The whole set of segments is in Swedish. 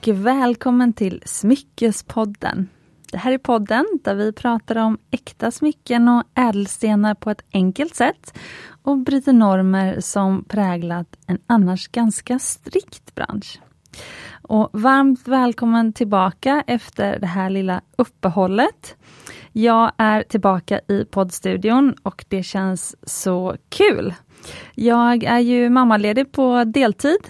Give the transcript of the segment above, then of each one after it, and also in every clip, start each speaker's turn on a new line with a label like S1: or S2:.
S1: och välkommen till Smyckespodden. Det här är podden där vi pratar om äkta smycken och ädelstenar på ett enkelt sätt och bryter normer som präglat en annars ganska strikt bransch. Och varmt välkommen tillbaka efter det här lilla uppehållet. Jag är tillbaka i poddstudion och det känns så kul. Jag är ju mammaledig på deltid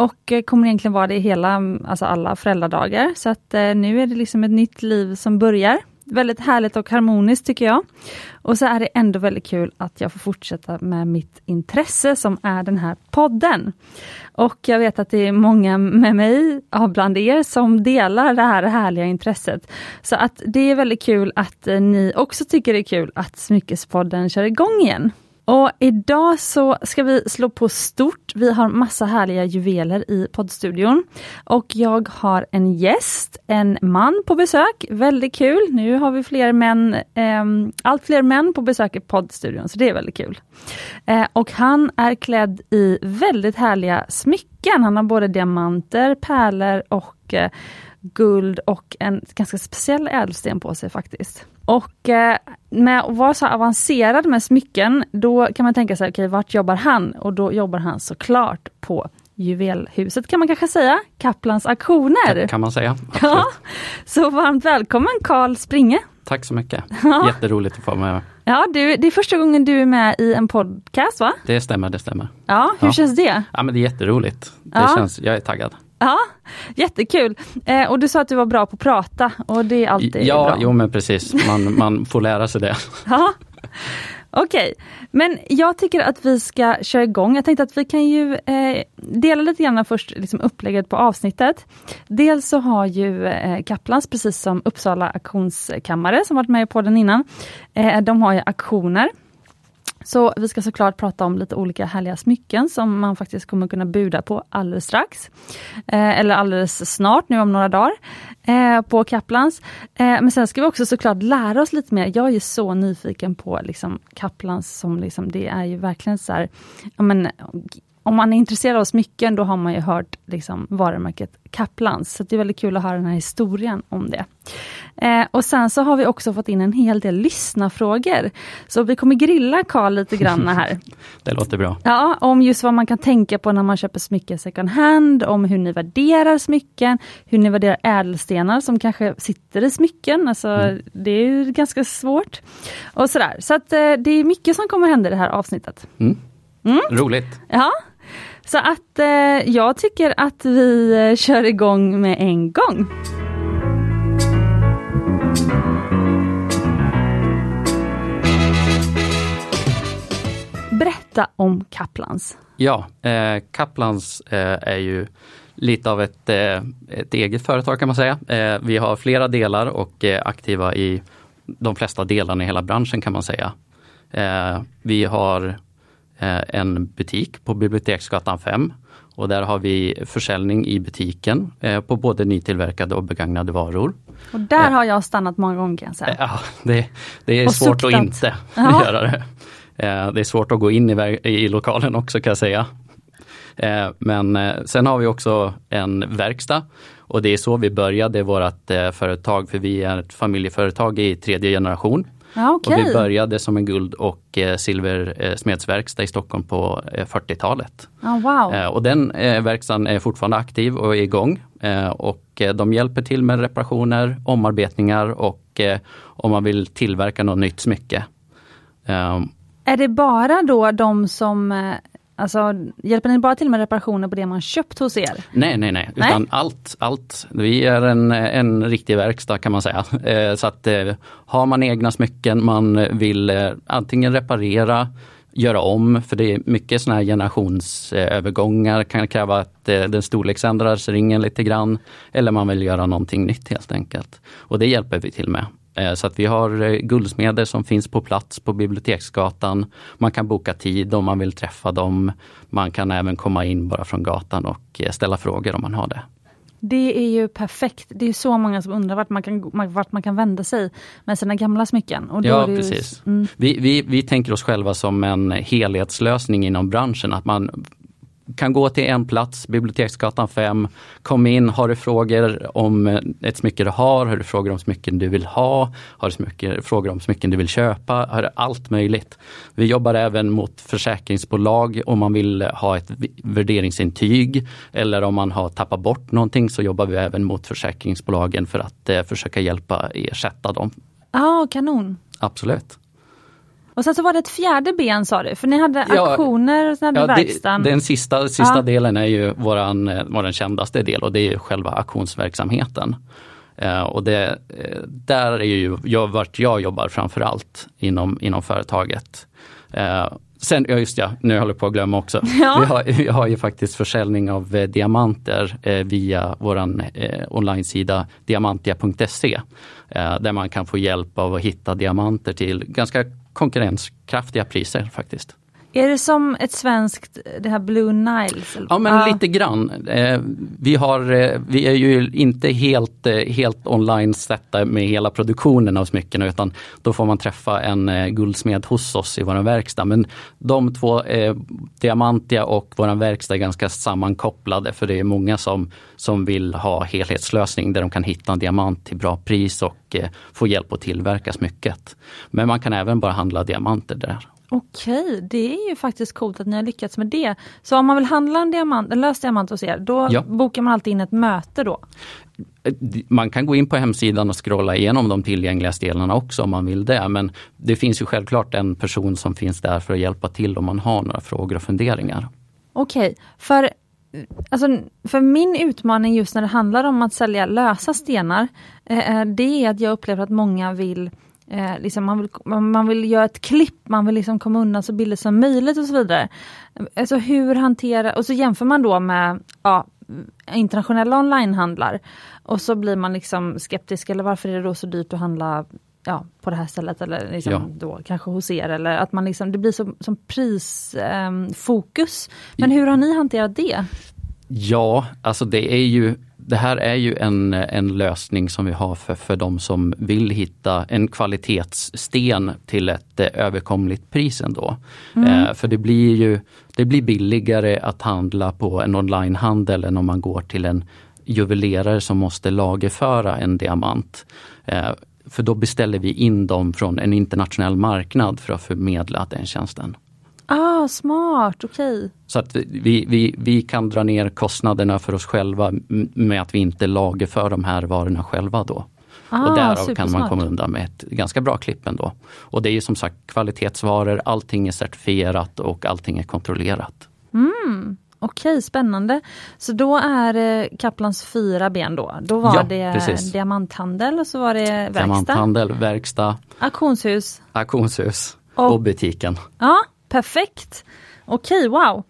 S1: och eh, kommer egentligen vara det hela, mm, alltså alla föräldradagar. Så att eh, nu är det liksom ett nytt liv som börjar. Väldigt härligt och harmoniskt tycker jag. Och så är det ändå väldigt kul att jag får fortsätta med mitt intresse som är den här podden. Och jag vet att det är många med mig, ja, bland er, som delar det här härliga intresset. Så att det är väldigt kul att eh, ni också tycker det är kul att Smyckespodden kör igång igen. Och idag så ska vi slå på stort. Vi har massa härliga juveler i poddstudion. Och jag har en gäst, en man på besök. Väldigt kul. Nu har vi fler män, eh, allt fler män på besök i poddstudion, så det är väldigt kul. Eh, och han är klädd i väldigt härliga smycken. Han har både diamanter, pärlor och eh, guld och en ganska speciell ädelsten på sig faktiskt. Och eh, med att vara så avancerad med smycken, då kan man tänka sig, okej, okay, vart jobbar han? Och då jobbar han såklart på Juvelhuset kan man kanske säga, Kaplans auktioner.
S2: Kan, kan man säga. Absolut.
S1: Ja, så varmt välkommen Karl Springe.
S2: Tack så mycket. Ja. Jätteroligt att få vara med.
S1: Ja, du, det är första gången du är med i en podcast va?
S2: Det stämmer, det stämmer.
S1: Ja, hur ja. känns det?
S2: Ja, men det är jätteroligt. Det ja. känns, jag är taggad.
S1: Ja, jättekul. Eh, och du sa att du var bra på att prata och det är alltid
S2: ja,
S1: bra.
S2: jo men precis, man, man får lära sig det.
S1: Ja. Okej, okay. men jag tycker att vi ska köra igång. Jag tänkte att vi kan ju eh, dela lite grann först liksom upplägget på avsnittet. Dels så har ju eh, Kaplans, precis som Uppsala auktionskammare som varit med på den innan, eh, de har ju auktioner så vi ska såklart prata om lite olika härliga smycken som man faktiskt kommer kunna buda på alldeles strax. Eh, eller alldeles snart, nu om några dagar, eh, på Kaplans. Eh, men sen ska vi också såklart lära oss lite mer. Jag är ju så nyfiken på liksom, Kaplans som liksom, det är ju verkligen så här, men, om man är intresserad av smycken, då har man ju hört liksom, varumärket Kaplans. Så det är väldigt kul att höra den här historien om det. Eh, och sen så har vi också fått in en hel del lyssnarfrågor. Så vi kommer grilla Karl lite grann här.
S2: det låter bra.
S1: Ja, om just vad man kan tänka på när man köper smycken second hand, om hur ni värderar smycken, hur ni värderar ädelstenar som kanske sitter i smycken. Alltså, mm. Det är ju ganska svårt. Och sådär. Så att, eh, det är mycket som kommer hända i det här avsnittet.
S2: Mm. Mm. Roligt!
S1: Ja, så att eh, jag tycker att vi eh, kör igång med en gång. Berätta om Kaplans.
S2: Ja, eh, Kaplans eh, är ju lite av ett, eh, ett eget företag kan man säga. Eh, vi har flera delar och är aktiva i de flesta delarna i hela branschen kan man säga. Eh, vi har en butik på Biblioteksgatan 5. Och där har vi försäljning i butiken eh, på både nytillverkade och begagnade varor.
S1: Och där eh, har jag stannat många gånger jag säga.
S2: Ja, det, det är och svårt suktat. att inte Aha. göra det. Det är svårt att gå in i, i lokalen också kan jag säga. Men sen har vi också en verkstad och det är så vi började vårt företag för vi är ett familjeföretag i tredje generation.
S1: Ja, okay.
S2: och vi började som en guld och eh, silversmedsverkstad i Stockholm på 40-talet.
S1: Oh, wow.
S2: eh, och den eh, verkstaden är fortfarande aktiv och är igång. Eh, och eh, de hjälper till med reparationer, omarbetningar och eh, om man vill tillverka något nytt smycke.
S1: Är det bara då de som Alltså, hjälper ni bara till med reparationer på det man köpt hos er?
S2: Nej, nej, nej, nej? utan allt, allt. Vi är en, en riktig verkstad kan man säga. Eh, så att eh, har man egna smycken man vill eh, antingen reparera, göra om, för det är mycket sådana här generationsövergångar, kan kräva att den storleksändras ringen lite grann, eller man vill göra någonting nytt helt enkelt. Och det hjälper vi till med. Eh, så att vi har eh, guldsmeder som finns på plats på Biblioteksgatan. Man kan boka tid om man vill träffa dem. Man kan även komma in bara från gatan och eh, ställa frågor om man har det.
S1: Det är ju perfekt. Det är så många som undrar vart man kan, vart man kan vända sig med sina gamla smycken.
S2: ja, precis. Ju, mm. vi, vi, vi tänker oss själva som en helhetslösning inom branschen. Att man kan gå till en plats, Biblioteksgatan 5, kom in, har du frågor om ett smycke du har, har du frågor om smycken du vill ha, har du smycken, frågor om smycken du vill köpa, har du allt möjligt. Vi jobbar även mot försäkringsbolag om man vill ha ett värderingsintyg eller om man har tappat bort någonting så jobbar vi även mot försäkringsbolagen för att eh, försöka hjälpa ersätta dem.
S1: Ja, ah, kanon.
S2: Absolut.
S1: Och sen så var det ett fjärde ben sa du, för ni hade ja, auktioner och sen hade ja, verkstaden.
S2: Den sista, sista ja. delen är ju våran, eh, våran kändaste del och det är själva auktionsverksamheten. Uh, och det, uh, där är ju jag, vart jag jobbar framförallt inom, inom företaget. Uh, Sen, ja just ja, nu håller jag på att glömma också. Ja. Vi, har, vi har ju faktiskt försäljning av eh, diamanter eh, via våran eh, online-sida diamantia.se. Eh, där man kan få hjälp av att hitta diamanter till ganska konkurrenskraftiga priser faktiskt.
S1: Är det som ett svenskt, det här Blue Niles?
S2: Ja men ah. lite grann. Eh, vi, har, eh, vi är ju inte helt, eh, helt online sätta med hela produktionen av smycken utan då får man träffa en guldsmed hos oss i vår verkstad. Men de två, Diamantia och vår verkstad är ganska sammankopplade för det är många som, som vill ha helhetslösning där de kan hitta en diamant till bra pris och få hjälp att tillverka smycket. Men man kan även bara handla diamanter där.
S1: Okej, det är ju faktiskt coolt att ni har lyckats med det. Så om man vill handla en, diamant, en lös diamant hos er, då ja. bokar man alltid in ett möte då?
S2: Man kan gå in på hemsidan och scrolla igenom de tillgängliga delarna också om man vill det. Men det finns ju självklart en person som finns där för att hjälpa till om man har några frågor och funderingar.
S1: Okej, för Alltså, för min utmaning just när det handlar om att sälja lösa stenar, eh, eh det är att jag upplever att många vill Eh, liksom man, vill, man, vill göra ett klipp, man vill liksom komma undan så billigt som möjligt och så vidare. Alltså hur hanterar, och så jämför man då med ja, internationella onlinehandlar. Och så blir man liksom skeptisk, eller varför är det då så dyrt att handla ja, på det här stället eller liksom ja. då, kanske hos er. Eller att man liksom, det blir som, som prisfokus. Eh, Men hur har ni hanterat det?
S2: Ja, alltså det är ju det här är ju en, en lösning som vi har för, för de som vill hitta en kvalitetssten till ett eh, överkomligt pris ändå. Mm. Eh, för det blir ju det blir billigare att handla på en onlinehandel än om man går till en juvelerare som måste lagerföra en diamant. Eh, för då beställer vi in dem från en internationell marknad för att förmedla den tjänsten.
S1: Ah, smart, okej. Okay.
S2: Så att vi, vi, vi kan dra ner kostnaderna för oss själva med att vi inte lagerför de här varorna själva då. Ah, och därav kan man komma undan med ett ganska bra klipp ändå. Och det är ju som sagt kvalitetsvaror, allting är certifierat och allting är kontrollerat.
S1: Mm. Okej, okay, spännande. Så då är det Kaplans fyra ben då. Då var ja, det precis. diamanthandel och så var det verkstad.
S2: Diamanthandel, verkstad.
S1: Auktionshus.
S2: Auktionshus och, och butiken.
S1: Ja, Perfekt! Okej, wow.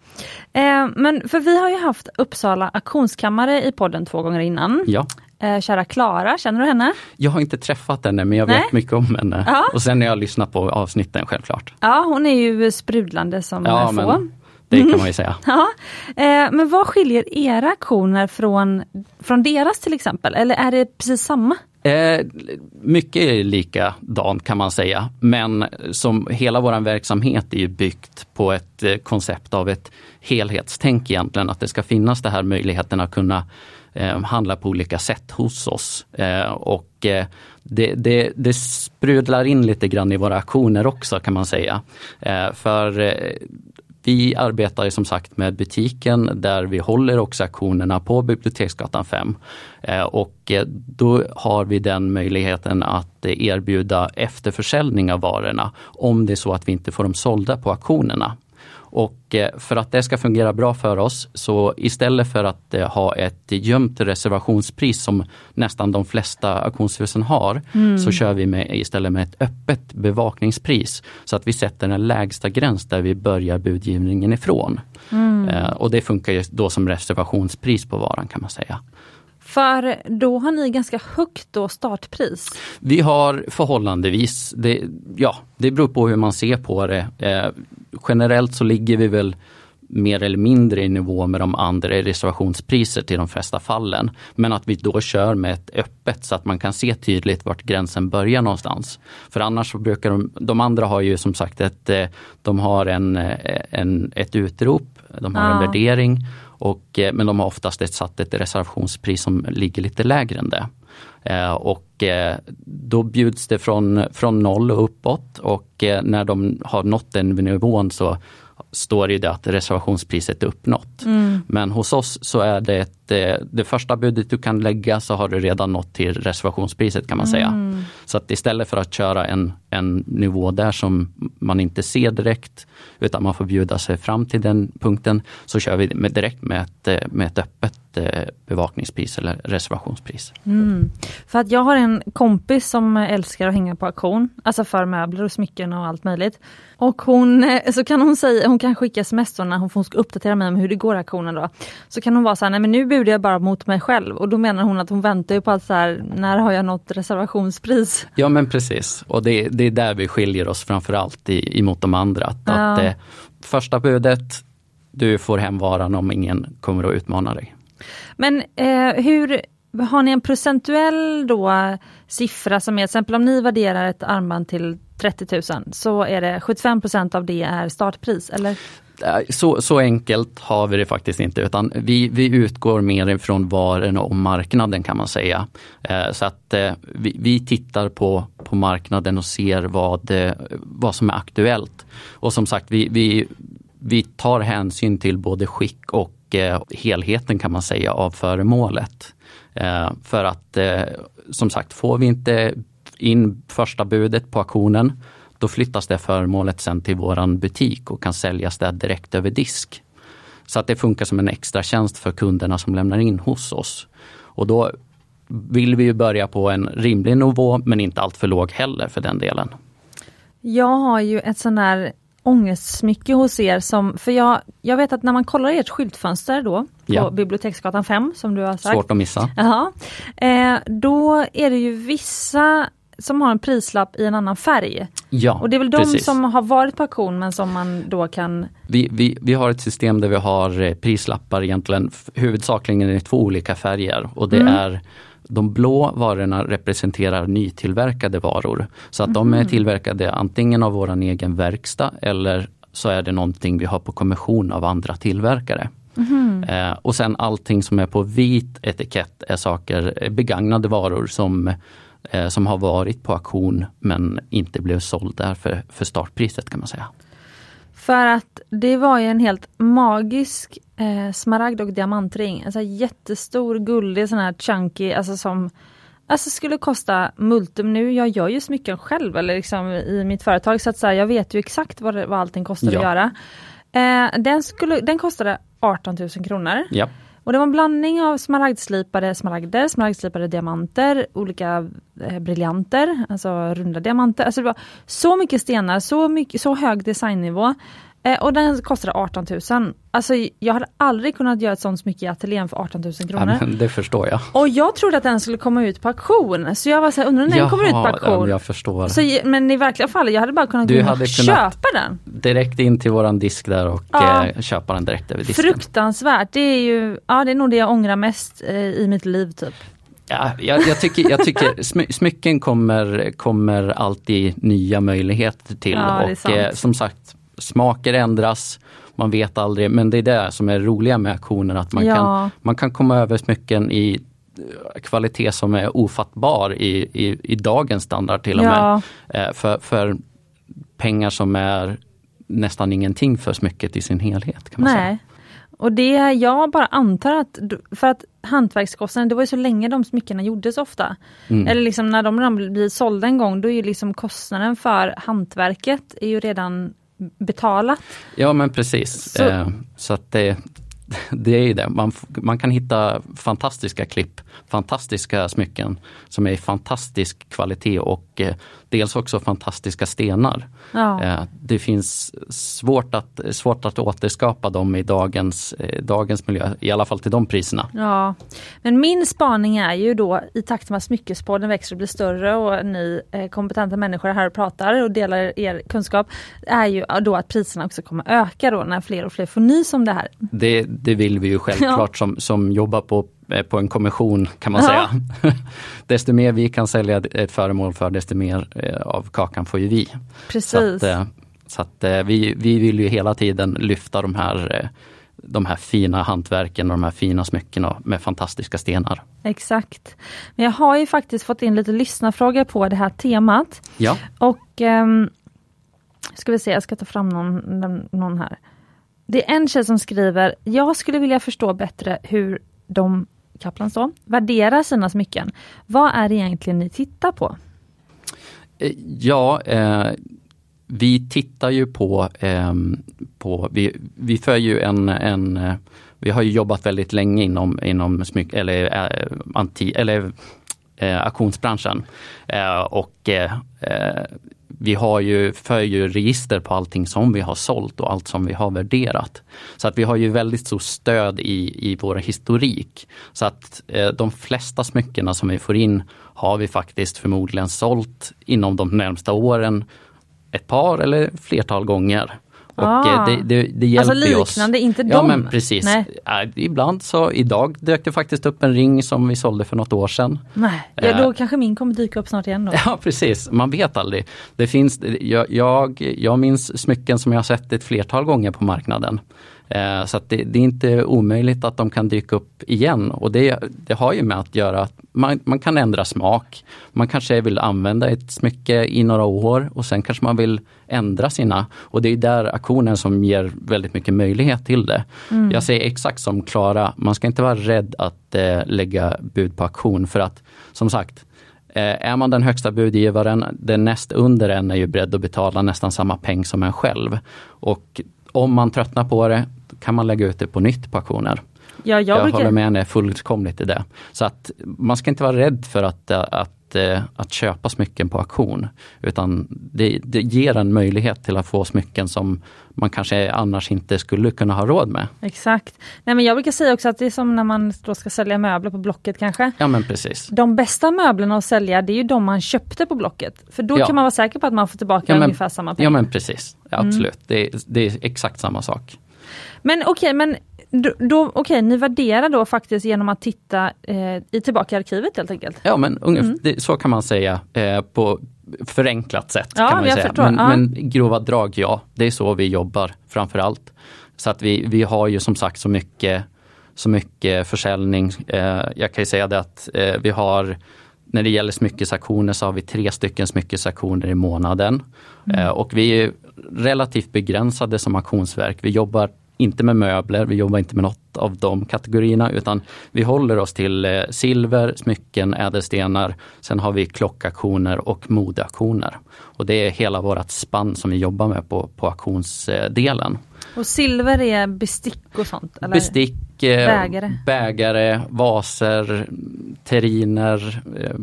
S1: Eh, men för vi har ju haft Uppsala auktionskammare i podden två gånger innan.
S2: Ja.
S1: Eh, kära Klara, känner du henne?
S2: Jag har inte träffat henne men jag vet Nej. mycket om henne. Ja. Och sen har jag lyssnat på avsnitten självklart.
S1: Ja, hon är ju sprudlande som ja, få. Men
S2: det kan man ju säga.
S1: ja. Eh, men vad skiljer era aktioner från, från deras till exempel? Eller är det precis samma?
S2: Eh, mycket är likadant kan man säga, men som hela vår verksamhet är ju byggt på ett eh, koncept av ett helhetstänk egentligen, att det ska finnas den här möjligheten att kunna eh, handla på olika sätt hos oss. Eh, och eh, det, det, det sprudlar in lite grann i våra aktioner också kan man säga. Eh, för eh, vi arbetar som sagt med butiken där vi håller också aktionerna på Biblioteksgatan 5. Eh, och eh, då har vi den möjligheten att eh, erbjuda efterförsäljning av varorna om det är så att vi inte får dem sålda på auktionerna. Och eh, för att det ska fungera bra för oss så istället för att eh, ha ett gömt reservationspris som nästan de flesta auktionshusen har, mm. så kör vi med, istället med ett öppet bevakningspris. Så att vi sätter en lägsta gräns där vi börjar budgivningen ifrån. Mm. Eh, och det funkar då som reservationspris på varan kan man säga.
S1: För då har ni ganska högt då startpris?
S2: Vi har förhållandevis, det, ja, det beror på hur man ser på det. Generellt så ligger vi väl mer eller mindre i nivå med de andra reservationspriser till de flesta fallen. Men att vi då kör med ett öppet så att man kan se tydligt vart gränsen börjar någonstans. För annars så brukar de, de andra har ju som sagt ett, eh, de har en, eh, en, ett utrop, de har ja. en värdering och, eh, men de har oftast ett, satt ett reservationspris som ligger lite lägre än det. Eh, och eh, då bjuds det från, från noll och uppåt och eh, när de har nått den nivån så står det att reservationspriset är uppnått. Mm. Men hos oss så är det ett, det första budet du kan lägga så har du redan nått till reservationspriset kan man säga. Mm. Så att istället för att köra en, en nivå där som man inte ser direkt utan man får bjuda sig fram till den punkten så kör vi med, direkt med ett, eh, med ett öppet eh, bevakningspris eller reservationspris.
S1: Mm. För att jag har en kompis som älskar att hänga på auktion, alltså för möbler och smycken och allt möjligt. Och hon, så kan hon säga, hon kan skicka sms när hon, hon ska uppdatera mig om hur det går auktionen då. Så kan hon vara så här, nej men nu budar jag bara mot mig själv och då menar hon att hon väntar på att så här, när har jag nått reservationspris?
S2: Ja men precis och det, det är där vi skiljer oss framförallt i, emot de andra. Att, ja. att eh, första budet, du får hem varan om ingen kommer att utmana dig.
S1: Men eh, hur har ni en procentuell då siffra som är, till exempel om ni värderar ett armband till 30 000 så är det 75% av det är startpris eller?
S2: Eh, så, så enkelt har vi det faktiskt inte utan vi, vi utgår mer ifrån varorna och marknaden kan man säga. Eh, så att eh, vi, vi, tittar på, på marknaden och ser vad, eh, vad som är aktuellt. Och som sagt vi, vi, vi tar hänsyn till både skick och eh, helheten kan man säga av föremålet. Eh, för att som sagt får vi inte in första budet på auktionen då flyttas det föremålet sen till våran butik och kan säljas där direkt över disk. Så att det funkar som en extra tjänst för kunderna som lämnar in hos oss. Och då vill vi ju börja på en rimlig nivå men inte allt för låg heller för den delen.
S1: Jag har ju ett sån där ångestsmycke hos er som, för jag, jag vet att när man kollar ert skyltfönster då på ja. Biblioteksgatan 5 som du har sagt.
S2: Svårt att missa.
S1: Jaha. Eh, då är det ju vissa som har en prislapp i en annan färg.
S2: Ja,
S1: och det är väl de precis. som har varit på auktion men som man då kan...
S2: Vi, vi, vi har ett system där vi har eh, prislappar egentligen huvudsakligen i två olika färger och det mm. är de blå varorna representerar nytillverkade varor. Så att mm. de är mm. tillverkade antingen av våran egen verkstad eller så är det någonting vi har på kommission av andra tillverkare. Mm. Eh, och sen allting som är på vit etikett är saker, eh, begagnade varor som eh, som har varit på auktion men inte blev såld där för, för startpriset kan man säga.
S1: För att det var ju en helt magisk eh, smaragd och diamantring. En sån jättestor guldig sån här chunky, alltså som Alltså skulle kosta multum nu, jag gör ju smycken själv eller liksom i mitt företag så att så här, jag vet ju exakt vad, det, vad allting kostar ja. att göra. Eh, den, skulle, den kostade 18 000 kronor.
S2: Ja.
S1: Och det var en blandning av smaragdslipade smaragder, smaragdslipade diamanter, olika eh, briljanter, alltså runda diamanter. Alltså det var så mycket stenar, så, mycket, så hög designnivå. Eh, och den kostade 18 000. Alltså jag hade aldrig kunnat göra ett sånt smycke i ateljén för 18 000 kronor.
S2: Ja, det förstår jag.
S1: Och jag trodde att den skulle komma ut på auktion. Så jag var såhär, undrar när den kommer ut på auktion?
S2: jag förstår.
S1: Så, men i verkliga fall, jag hade bara kunnat du hade köpa den.
S2: Direkt in till våran disk där och ja. eh, köpa den direkt över disken.
S1: Fruktansvärt. Det är ju, ja det är nog det jag ångrar mest eh, i mitt liv typ.
S2: Ja, jag, jag, tycker, jag tycker smy, smycken kommer, kommer alltid nya möjligheter till. Ja, och eh, som sagt, smaker ändras, man vet aldrig, men det är det som är roliga med auktionen, att man, ja. kan, man kan komma över smycken i eh, kvalitet som är ofattbar i, i, i dagens standard till och med. Eh, för, för pengar som är nästan ingenting för smycket i sin helhet. kan man Nej. säga.
S1: Och det, jag bara antar att, för att hantverkskostnaden, det var ju så länge de smyckena gjordes ofta. Mm. Eller liksom när de blir sålda en gång, då är ju liksom kostnaden för hantverket är ju redan betalat.
S2: Ja men precis. Så, eh, så att det, det är det. Man, man kan hitta fantastiska klipp, fantastiska smycken som är i fantastisk kvalitet och eh, dels också fantastiska stenar.
S1: Ja.
S2: Eh, det finns svårt att, svårt att återskapa dem i dagens, eh, dagens miljö, i alla fall till de priserna.
S1: Ja, men min spaning är ju då i takt med att smyckespodden växer och blir större och ni kompetenta människor är här och pratar och delar er kunskap, är ju då att priserna också kommer öka då när fler och fler får nys om det här.
S2: Det, det vill vi ju självklart som, som jobbar på, på en kommission kan man säga. desto mer vi kan sälja ett föremål för, desto mer eh, av kakan får ju vi.
S1: Precis.
S2: Så att, eh, så att eh, vi, vi vill ju hela tiden lyfta de här, eh, de här fina hantverken och de här fina smyckena med fantastiska stenar.
S1: Exakt. Men jag har ju faktiskt fått in lite lyssnarfrågor på det här temat.
S2: Ja,
S1: Och ehm, ska vi se, jag ska ta fram någon, någon- någon här. Det är en tjej som skriver, jag skulle vilja förstå bättre hur de, Kaplans då, värderar sina smycken. Vad är det egentligen ni tittar på?
S2: Eh, ja eh, vi tittar ju på, eh, på vi, vi för ju en, en eh, vi har ju jobbat väldigt länge inom, inom smyck, eller, eh, anti, eller eh, auktionsbranschen. Eh, och eh, eh vi har ju, för ju register på allting som vi har sålt och allt som vi har värderat. Så att vi har ju väldigt stort stöd i, i vår historik. Så att eh, de flesta smyckena som vi får in har vi faktiskt förmodligen sålt inom de närmsta åren ett par eller flertal gånger. Och
S1: Ah.
S2: eh, det, det, det hjälper
S1: Alltså
S2: ju oss.
S1: liknande, inte
S2: Ja
S1: dem?
S2: men precis. Äh, Ibland så, idag dök det faktiskt upp en ring som vi sålde för något år sedan.
S1: Nej, ja,
S2: Eh.
S1: då kanske min kommer dyka upp snart igen då.
S2: Ja precis, man vet aldrig. Det finns, jag, jag, jag minns smycken som jag har sett ett flertal gånger på marknaden. Eh, så att det, det är inte omöjligt att de kan dyka upp igen och det, det har ju med att göra att man, man kan ändra smak. Man kanske vill använda ett smycke i några år och sen kanske man vill ändra sina. Och det är där auktionen som ger väldigt mycket möjlighet till det. Jag säger exakt som Klara, man ska inte vara rädd att eh, lägga bud på auktion för att som sagt Eh, Är man den högsta budgivaren, den näst under en är ju beredd att betala nästan samma peng som en själv. Och om man tröttnar på det kan man lägga ut det på nytt på auktioner.
S1: Ja, jag,
S2: Jag,
S1: brukar,
S2: håller med henne fullkomligt i det. Så att man ska inte vara rädd för att, eh, att, eh, att köpa smycken på auktion. Utan det, det ger en möjlighet till att få smycken som man kanske annars inte skulle kunna ha råd med.
S1: Exakt. Nej, men jag brukar säga också att det är som när man då ska sälja möbler på Blocket kanske.
S2: Ja men precis.
S1: De bästa möblerna att sälja det är ju de man köpte på Blocket. För då
S2: Ja.
S1: kan man vara säker på att man får tillbaka
S2: Ja, men-
S1: ungefär samma pengar.
S2: Ja men precis, ja,
S1: Mm.
S2: absolut. Det, är- det är exakt samma sak.
S1: Men okej, men då, då, okej, ni värderar då faktiskt genom att titta eh, i tillbaka i arkivet helt enkelt?
S2: Ja men ungefär, det, så kan man säga eh, på förenklat sätt.
S1: Ja,
S2: kan man säga.
S1: förstår.
S2: Men,
S1: Ja.
S2: men grova drag, ja. Det är så vi jobbar framför allt. Så att vi, vi har ju som sagt så mycket, så mycket försäljning. Eh, jag kan ju säga det att eh, vi har när det gäller smyckesaktioner så har vi tre stycken smyckesaktioner i månaden. Eh, och vi är relativt begränsade som auktionsverk. Vi jobbar inte med möbler, vi jobbar inte med något av de kategorierna utan vi håller oss till eh, silver, smycken, ädelstenar. Sen har vi klockaktioner och modeaktioner. Och det är hela vårt spann som vi jobbar med på, på auktionsdelen.
S1: Och silver är bestick och sånt? Eller?
S2: Bestick, eh,
S1: Bägare.
S2: bägare, vaser, terriner, eh,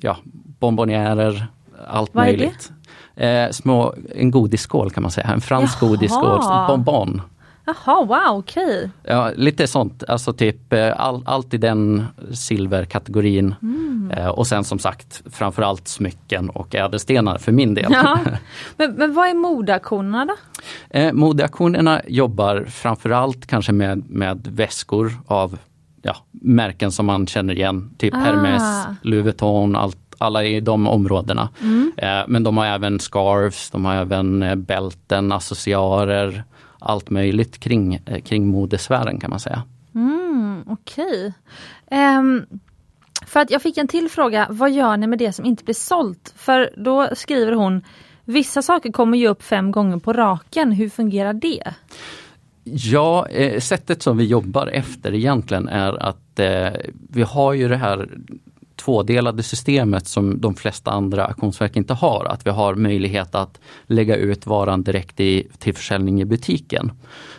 S2: ja, bonbonjärer, allt
S1: Vad är det?
S2: möjligt. Eh, små, en godisskål kan man säga, en fransk
S1: Jaha.
S2: godisskål, bonbon.
S1: Jaha, wow, okej.
S2: Ja, lite sånt, alltså typ eh, all, allt i den silverkategorin.
S1: Mm.
S2: Eh, och sen som sagt framförallt smycken och ädelstenar för min del.
S1: Ja. Men, men vad är modeaktionerna då?
S2: Eh, modeaktionerna jobbar framförallt kanske med, med väskor av ja, märken som man känner igen. Typ
S1: Ah.
S2: Hermes, Louis Vuitton, allt, alla i de områdena. Eh, men de har även scarves, de har även eh, bälten, accessoarer, allt möjligt kring, eh, kring modesfären kan man säga.
S1: Mm, Okej. Ehm, för att jag fick en till fråga, vad gör ni med det som inte blir sålt? För då skriver hon, vissa saker kommer ju upp fem gånger på raken, hur fungerar det?
S2: Ja, eh, sättet som vi jobbar efter egentligen är att eh, vi har ju det här tvådelade systemet som de flesta andra auktionsverk inte har. Att vi har möjlighet att lägga ut varan direkt i, till försäljning i butiken.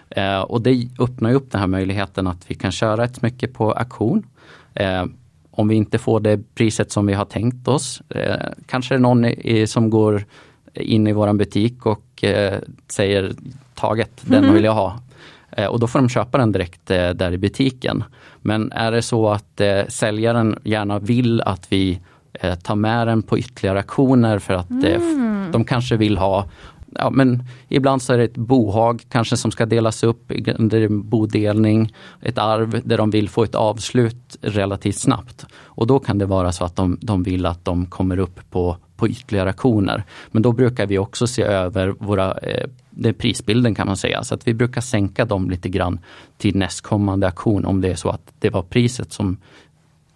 S2: Eh, och det öppnar upp den här möjligheten att vi kan köra ett smycke på auktion. Eh, om vi inte får det priset som vi har tänkt oss. Eh, kanske är det någon i, som går in i våran butik och eh, säger taget, den mm. vill jag ha. Eh, och då får de köpa den direkt eh, där i butiken. Men är det så att eh, säljaren gärna vill att vi tar med den på ytterligare auktioner för att mm. de kanske vill ha Ja, men ibland så är det ett bohag kanske som ska delas upp, det är en bodelning, ett arv där de vill få ett avslut relativt snabbt. Och då kan det vara så att de, de vill att de kommer upp på, på ytterligare auktioner. Men då brukar vi också se över våra eh, det prisbilden kan man säga. Så att vi brukar sänka dem lite grann till nästkommande auktion om det är så att det var priset som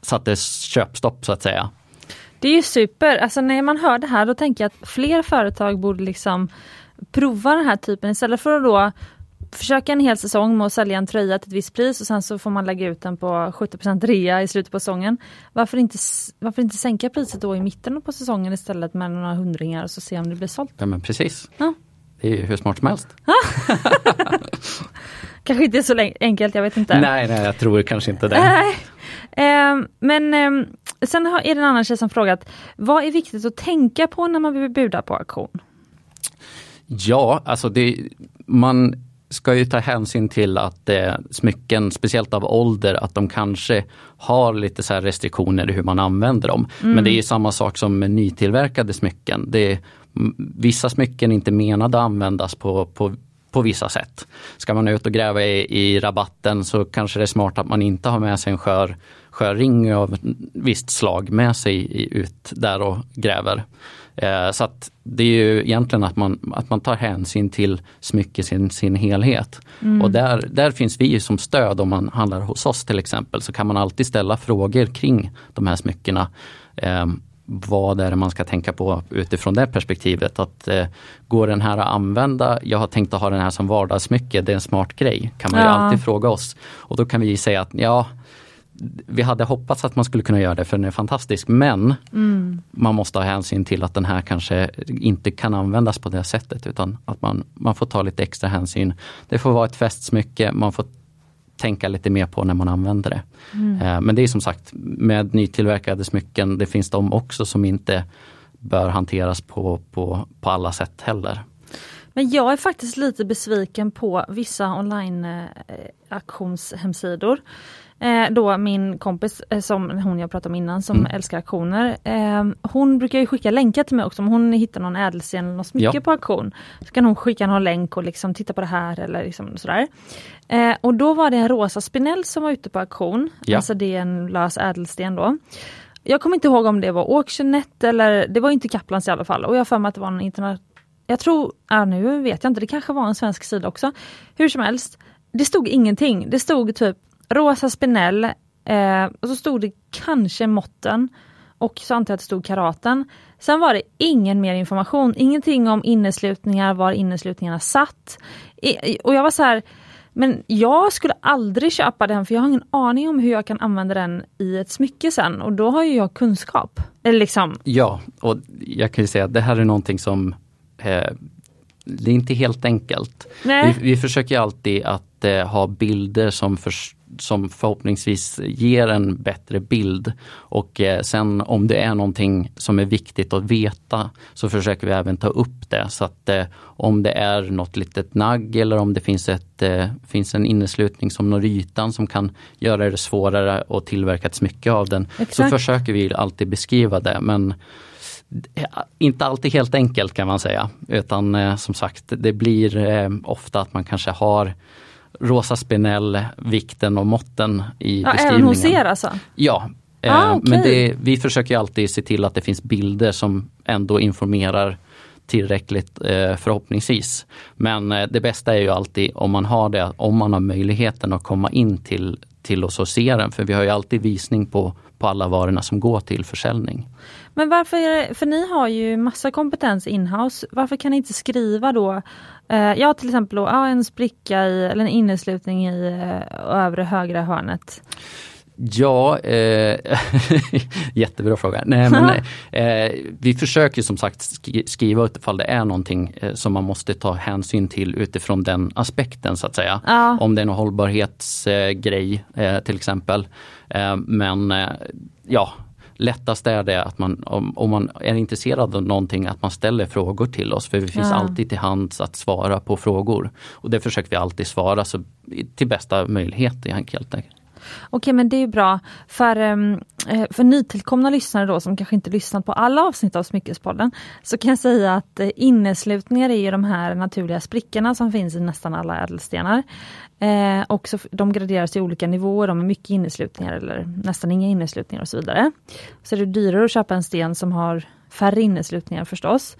S2: satte köpstopp så att säga.
S1: Det är ju super, alltså när man hör det här då tänker jag att fler företag borde liksom prova den här typen istället för att då försöka en hel säsong med att sälja en tröja till ett visst pris och sen så får man lägga ut den på 70% rea i slutet på säsongen. Varför inte, varför inte sänka priset då i mitten på säsongen istället med några hundringar och så se om det blir sålt?
S2: Ja men precis. Ja. Det är ju hur smart som helst.
S1: kanske inte så enkelt, jag vet inte.
S2: Nej, nej jag tror kanske inte det. Nej.
S1: Eh, men eh, sen är det en annan tjej som frågat, vad är viktigt att tänka på när man vill buda på auktion?
S2: Ja, alltså det, man ska ju ta hänsyn till att eh, smycken, speciellt av ålder, att de kanske har lite så restriktioner i hur man använder dem. Mm. Men det är samma sak som med nytillverkade smycken. Det, vissa smycken är inte menade att användas på, på, på vissa sätt. Ska man ut och gräva i, i rabatten så kanske det är smart att man inte har med sig en skör, skör ring av visst slag med sig ut där och gräver. Eh, så att det är ju egentligen att man, att man tar hänsyn till smycket sin, sin helhet. Mm. Och där, där finns vi som stöd om man handlar hos oss till exempel så kan man alltid ställa frågor kring de här smyckena. Eh, vad är det man ska tänka på utifrån det perspektivet. Att eh, Går den här att använda, jag har tänkt att ha den här som vardagssmycke, det är en smart grej. Kan man ja. ju alltid fråga oss. Och då kan vi säga att ja, vi hade hoppats att man skulle kunna göra det för den är fantastisk men mm. man måste ha hänsyn till att den här kanske inte kan användas på det sättet utan att man, man får ta lite extra hänsyn. Det får vara ett fästsmycke, man får tänka lite mer på när man använder det. Mm. Eh, men det är som sagt med nytillverkade smycken, det finns de också som inte bör hanteras på, på, på alla sätt heller.
S1: Men jag är faktiskt lite besviken på vissa online eh, auktionshemsidor. Eh, då min kompis, eh, som hon jag pratade om innan, som mm. älskar auktioner. Eh, hon brukar ju skicka länkar till mig också, om hon hittar någon ädelsten eller något smycke ja. på auktion. Så kan hon skicka någon länk och liksom titta på det här eller liksom sådär. Eh, och då var det en rosa spinell som var ute på auktion, ja. alltså det är en lös ädelsten då. Jag kommer inte ihåg om det var Auctionet eller det var inte Kaplans i alla fall och jag har för mig att det var en internet jag tror, ja, nu vet jag inte, det kanske var en svensk sida också. Hur som helst, det stod ingenting. Det stod typ rosa spinell eh, och så stod det kanske måtten och så antar jag att det stod karaten. Sen var det ingen mer information, ingenting om inneslutningar, var inneslutningarna satt. I, och jag var så här, men jag skulle aldrig köpa den för jag har ingen aning om hur jag kan använda den i ett smycke sen och då har ju jag kunskap. Eller liksom.
S2: Ja, och jag kan ju säga att det här är någonting som eh, det är inte helt enkelt. Vi, vi, försöker alltid att eh, ha bilder som för, som förhoppningsvis ger en bättre bild. Och eh, sen om det är någonting som är viktigt att veta så försöker vi även ta upp det. Så att eh, om det är något litet nagg eller om det finns, ett, eh, finns en inneslutning som når ytan som kan göra det svårare att tillverka ett smycke av den. Exakt. Så försöker vi alltid beskriva det men inte alltid helt enkelt kan man säga. Utan eh, som sagt det blir eh, ofta att man kanske har rosa spinell, vikten och måtten i ja, beskrivningen. Även hos
S1: er alltså?
S2: Ja, eh, ah, okay. men det, vi försöker alltid se till att det finns bilder som ändå informerar tillräckligt eh, förhoppningsvis. Men eh, det bästa är ju alltid om man har det, om man har möjligheten att komma in till, till oss och se den. För vi har ju alltid visning på, på alla varorna som går till försäljning.
S1: Men varför, för ni har ju massa kompetens inhouse, varför kan ni inte skriva då, eh, ja till exempel ja, en spricka i, eller en inneslutning i eh, övre högra hörnet?
S2: Ja, eh, jättebra fråga. Nej, men, eh, vi försöker som sagt skriva ut ifall det är någonting eh, som man måste ta hänsyn till utifrån den aspekten så att säga.
S1: Ja.
S2: Om det är någon hållbarhetsgrej eh, till exempel. Men ja, lättast är det att man, om, om, man är intresserad av någonting, att man ställer frågor till oss. För vi finns
S1: Ja.
S2: alltid till hands att svara på frågor. Och det försöker vi alltid svara så, till bästa möjlighet helt enkelt.
S1: Okej men det är bra för, ehm, eh, för nytillkomna lyssnare då som kanske inte lyssnat på alla avsnitt av Smyckespodden så kan jag säga att eh, inneslutningar är ju de här naturliga sprickorna som finns i nästan alla ädelstenar. Eh, och så, de graderas i olika nivåer, de är mycket inneslutningar eller nästan inga inneslutningar och så vidare. Så är det dyrare att köpa en sten som har färre inneslutningar förstås.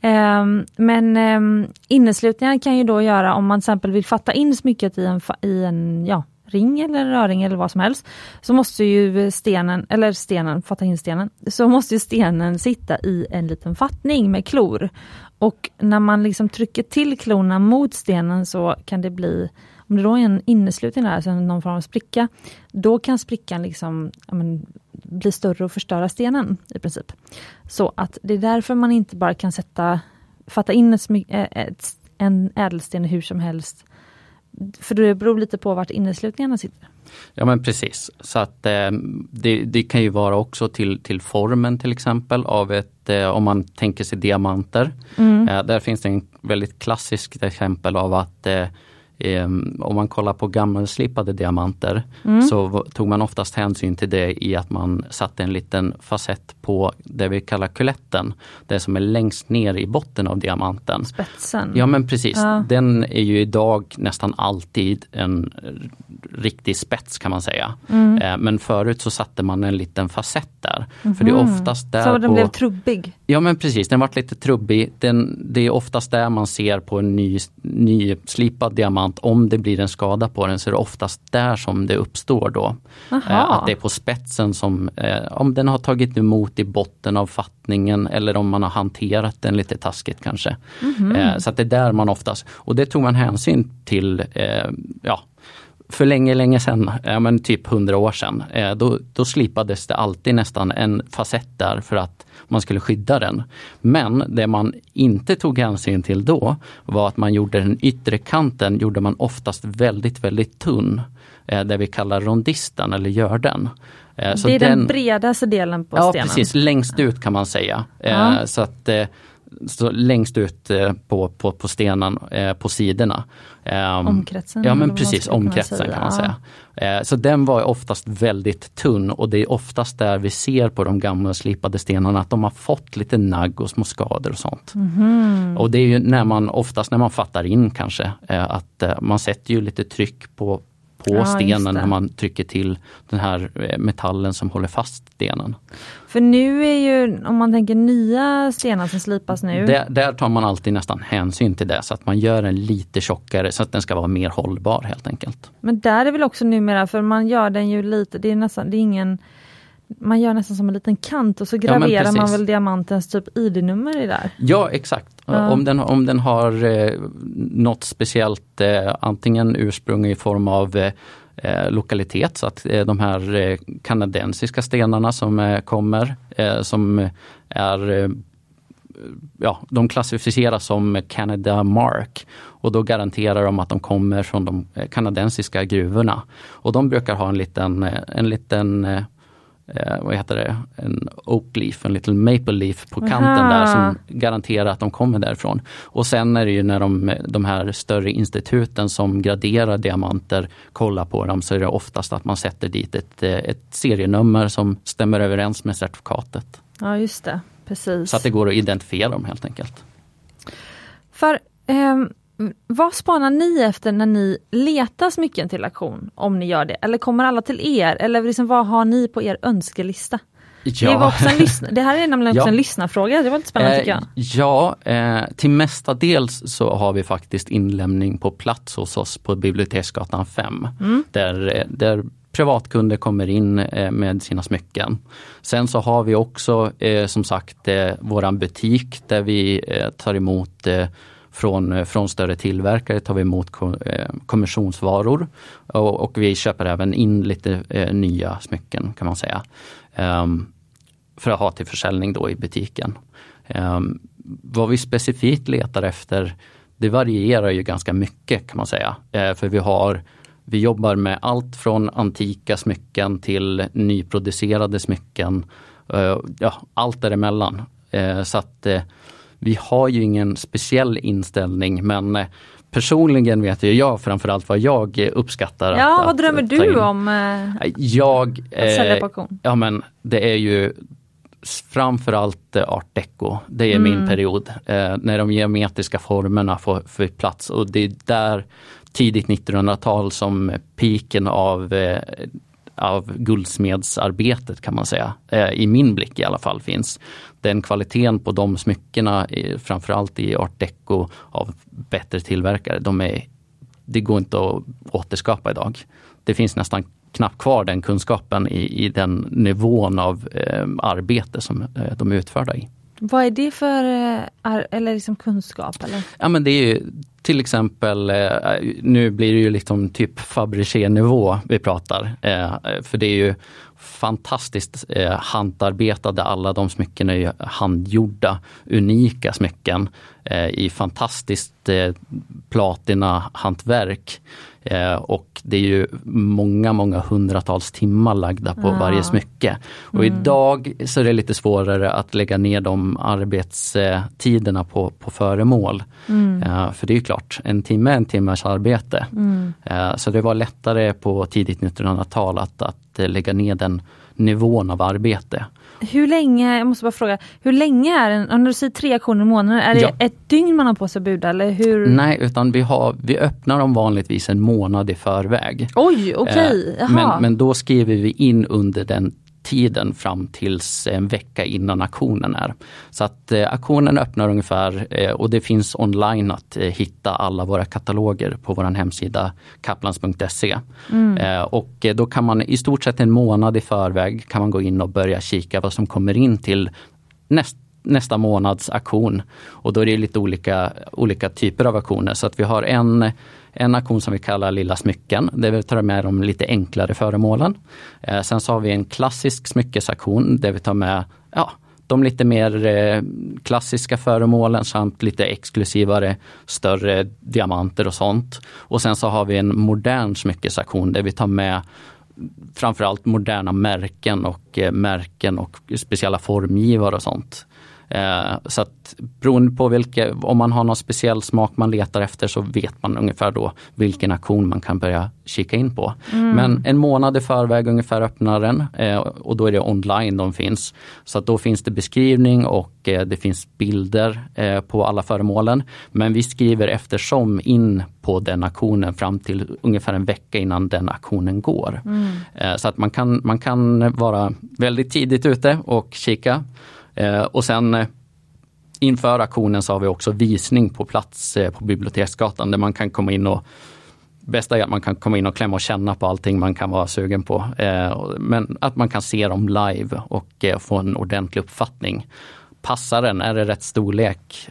S1: Eh, men eh, inneslutningar kan ju då göra om man till exempel vill fatta in smycket i en, i en ja, ring eller röring eller vad som helst, så måste ju stenen, eller stenen, fatta in stenen, så måste ju stenen sitta i en liten fattning med klor. Och när man liksom trycker till klorna mot stenen så kan det bli, om det då är en inneslutning där, alltså någon form av spricka, då kan sprickan liksom ja, men, bli större och förstöra stenen i princip. Så att det är därför man inte bara kan sätta, fatta in ett, eh, ett, en ädelsten hur som helst för det beror lite på vart inneslutningarna sitter.
S2: Ja men precis. Så att eh, det, det kan ju vara också till, till formen till exempel av ett, eh, om man tänker sig diamanter. Eh, där finns det en väldigt klassiskt exempel av att eh, om man kollar på gammelslipade diamanter så v- tog man oftast hänsyn till det i att man satte en liten facett på det vi kallar kuletten. Det som är längst ner i botten av diamanten.
S1: Spetsen.
S2: Ja men precis,
S1: Ja.
S2: den är ju idag nästan alltid en riktig spets kan man säga.
S1: Mm.
S2: Eh, Men förut så satte man en liten facett där. För det är oftast där
S1: så den
S2: på...
S1: blev trubbig.
S2: Ja men precis, den varit lite trubbig. Den, det är oftast där man ser på en ny, nyslipad diamant, om det blir en skada på den så är det oftast där som det uppstår då. Eh, Att det är på spetsen som, eh, om den har tagit emot i botten av fattningen eller om man har hanterat den lite taskigt kanske.
S1: Mhm.
S2: Eh, Så att det är där man oftast, och det tog man hänsyn till, eh, ja, för länge, länge sedan, ja, men typ hundra år sedan, eh, då, då slipades det alltid nästan en facett där för att man skulle skydda den. Men det man inte tog hänsyn till då var att man gjorde den yttre kanten, gjorde man oftast väldigt, väldigt tunn. Eh, det vi kallar rondisten eller görden. Eh, så
S1: det är den, bredaste delen på
S2: Ja
S1: stenen.
S2: precis, längst ut kan man säga.
S1: Ja.
S2: Så att så längst ut eh, på, på, på stenen eh, på sidorna. Ehm,
S1: Omkretsen,
S2: Ja men precis, omkretsen kan man säga. Eh, Så den var oftast väldigt tunn och det är oftast där vi ser på de gamla slipade stenarna att de har fått lite nagg och små skador och sånt.
S1: Mhm.
S2: Och det är ju när man oftast när man fattar in kanske att man sätter ju lite tryck på på
S1: Ja,
S2: stenen när man trycker till den här eh, metallen som håller fast stenen.
S1: För nu är ju, om man tänker nya stenar som slipas nu,
S2: Där, där tar man alltid nästan hänsyn till det så att man gör den lite tjockare så att den ska vara mer hållbar helt enkelt.
S1: men där är väl också numera, för man gör den ju lite, det är nästan, det är ingen man gör nästan som en liten kant och så
S2: Ja,
S1: graverar man
S2: precis.
S1: väl diamantens typ ID-nummer i där.
S2: Ja exakt.
S1: Ja.
S2: Om, den, om den har eh, något speciellt, eh, antingen ursprung i form av eh, eh, lokalitet så att eh, de här eh, kanadensiska stenarna som kommer som är Ja, de klassificeras som Canada Mark och då garanterar de att de kommer från de kanadensiska gruvorna. Och de brukar ha en liten, en liten eh, vad heter det, en oak leaf, en liten maple leaf på kanten
S1: Aha.
S2: där som garanterar att de kommer därifrån. Och sen är det ju när de, de här större instituten som graderar diamanter kollar på dem så är det oftast att man sätter dit ett, eh, ett serienummer som stämmer överens med certifikatet.
S1: Ja just det, precis.
S2: Så att det går att identifiera dem helt enkelt.
S1: För ehm, vad spanar ni efter när ni letar smycken till auktion? Om ni gör det, eller kommer alla till er? Eller liksom, vad har ni på er önskelista? Det, var också en lyssna- det här är nämligen också
S2: Ja.
S1: en lyssnarfråga, det var lite spännande tycker jag.
S2: Eh, ja, eh, till mestadels så har vi faktiskt inlämning på plats hos oss på Biblioteksgatan 5.
S1: Mm.
S2: Där, eh, där privatkunder kommer in eh, med sina smycken. Sen så har vi också eh, som sagt eh, våran butik där vi eh, tar emot eh, från, eh, från större tillverkare tar vi emot eh, kommissionsvaror och, och vi köper även in lite eh, nya smycken kan man säga. Um, för att ha till försäljning då i butiken. Um, vad vi specifikt letar efter, det varierar ju ganska mycket kan man säga. Uh, för vi har vi jobbar med allt från antika smycken till nyproducerade smycken. Uh, ja, allt däremellan. Uh, så att vi har ju ingen speciell inställning men personligen vet ju jag framförallt vad jag uppskattar.
S1: Ja,
S2: att,
S1: vad drömmer
S2: att
S1: du om?
S2: Jag,
S1: att sälja på auktion?
S2: Ja men det är ju framförallt eh, art deco. Det är mm. min period. Eh, när de geometriska formerna får, får plats och det är där tidigt 1900-tal som piken av, eh, av guldsmedsarbetet kan man säga, eh, i min blick i alla fall finns. Den kvaliteten på de smyckena, framförallt i art deco av bättre tillverkare, de är, det går inte att återskapa idag. Det finns nästan knappt kvar den kunskapen i, i den nivån av eh, arbete som eh, de är utförda i.
S1: Vad är det för eh, eller liksom kunskap? Eller?
S2: Ja men det är ju till exempel, eh, nu blir det ju liksom typ Fabergé-nivå vi pratar. Eh, för det är ju fantastiskt hantarbetade, handarbetade, alla de smycken är ju handgjorda, unika smycken i fantastiskt platina-hantverk. Eh, och det är ju många, många hundratals timmar lagda på ja. varje smycke. Och mm. idag så är det lite svårare att lägga ner de arbetstiderna på, på föremål. Mm. Eh, för det är klart, en timme är en timmes arbete. Mm. Eh, så det var lättare på tidigt 1900-tal att, att lägga ner den nivån av arbete.
S1: Hur länge, jag måste bara fråga, hur länge är en, om du säger tre aktioner i månaden, är det ja. ett dygn man har på sig att buda eller hur?
S2: Nej, utan vi, har, vi öppnar dem vanligtvis en månad i förväg.
S1: Oj, okej. Okay.
S2: Eh, men, men då skriver vi in under den tiden fram tills en vecka innan auktionen är. Så att eh, auktionen öppnar ungefär eh, och det finns online att eh, hitta alla våra kataloger på vår hemsida kaplans.se. Mm. Eh, och eh, då kan man i stort sett en månad i förväg kan man gå in och börja kika vad som kommer in till näst, nästa månads auktion. Och då är det lite olika, olika typer av auktioner. Så att vi har en en auktion som vi kallar Lilla smycken, där vi tar med de lite enklare föremålen. Eh, sen så har vi en klassisk smyckesaktion där vi tar med ja, de lite mer eh, klassiska föremålen samt lite exklusivare större diamanter och sånt. Och sen så har vi en modern smyckesaktion där vi tar med framförallt moderna märken och eh, märken och speciella formgivare och sånt. Eh, så att beroende på vilka, om man har någon speciell smak man letar efter så vet man ungefär då vilken auktion man kan börja kika in på. Mm. Men en månad i förväg ungefär öppnar den eh, och då är det online de finns. Så att då finns det beskrivning och eh, det finns bilder på alla föremålen. Men vi skriver eftersom in på den auktionen fram till ungefär en vecka innan den auktionen går. Mm. Så att man kan, man kan vara väldigt tidigt ute och kika. Eh, och sen eh, inför auktionen så har vi också visning på plats eh, på Biblioteksgatan där man kan komma in och Bästa är att man kan komma in och klämma och känna på allting man kan vara sugen på. Men att man kan se dem live och få en ordentlig uppfattning. Passar den? Är det rätt storlek?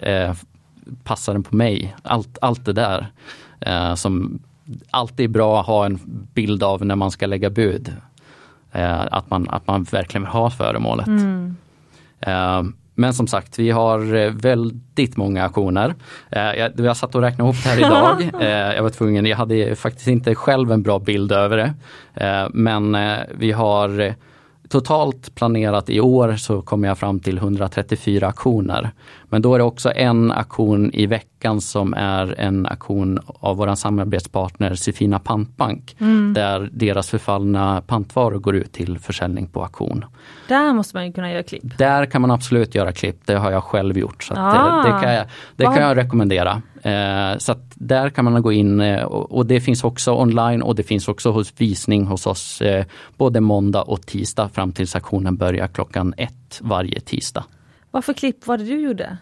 S2: Passar den på mig? Allt, allt det där som alltid är bra att ha en bild av när man ska lägga bud. Att man, att man verkligen vill ha föremålet. Mm. Eh, men som sagt, vi har eh, väldigt många aktioner. Eh, jag, jag satt och räknade ihop det här idag. Jag var tvungen, jag hade faktiskt inte själv en bra bild över det. Men vi har totalt planerat i år så kommer jag fram till 134 aktioner. Men då är det också en aktion i veckan som är en aktion av vår samarbetspartner Sefina Pantbank. Mm. Där deras förfallna pantvaror går ut till försäljning på auktion.
S1: Där måste man kunna göra klipp.
S2: Där kan man absolut göra klipp, det har jag själv gjort. Så ah. det, det, kan jag, det kan jag rekommendera. Eh, så där kan man gå in eh, och, det finns också online och det finns också hos visning hos oss eh, både måndag och tisdag fram tills auktionen börjar klockan ett varje tisdag.
S1: Vad för klipp var det du gjorde?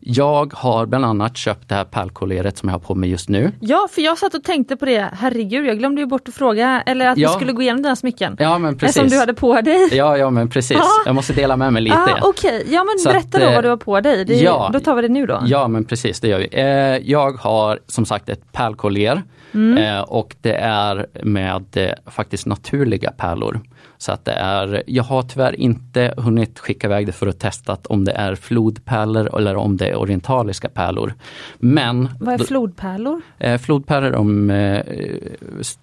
S2: Jag har bland annat köpt det här pärlkolleret som jag har på mig just nu.
S1: Ja, för jag satt och tänkte på det. Herregud, jag glömde ju bort att fråga, eller att
S2: Ja.
S1: vi skulle gå igenom dina smycken.
S2: Ja men precis.
S1: Som du hade på dig.
S2: Ja, ja men precis.
S1: Ja.
S2: Jag måste dela med mig lite.
S1: Ah, Okej, ja men
S2: Så
S1: berätta
S2: att,
S1: då
S2: eh,
S1: vad du har på dig. Det,
S2: ja.
S1: då tar vi det nu då.
S2: Ja men precis, det gör vi. Eh, jag har som sagt ett pärlkollier
S1: Mm.
S2: eh, och det är med eh, faktiskt naturliga pärlor. Så att det är, jag har tyvärr inte hunnit skicka iväg det för att testa om det är flodpärlor eller om det är orientaliska pärlor. Men
S1: Vad är flodpärlor?
S2: Eh, flodpärlor de, eh,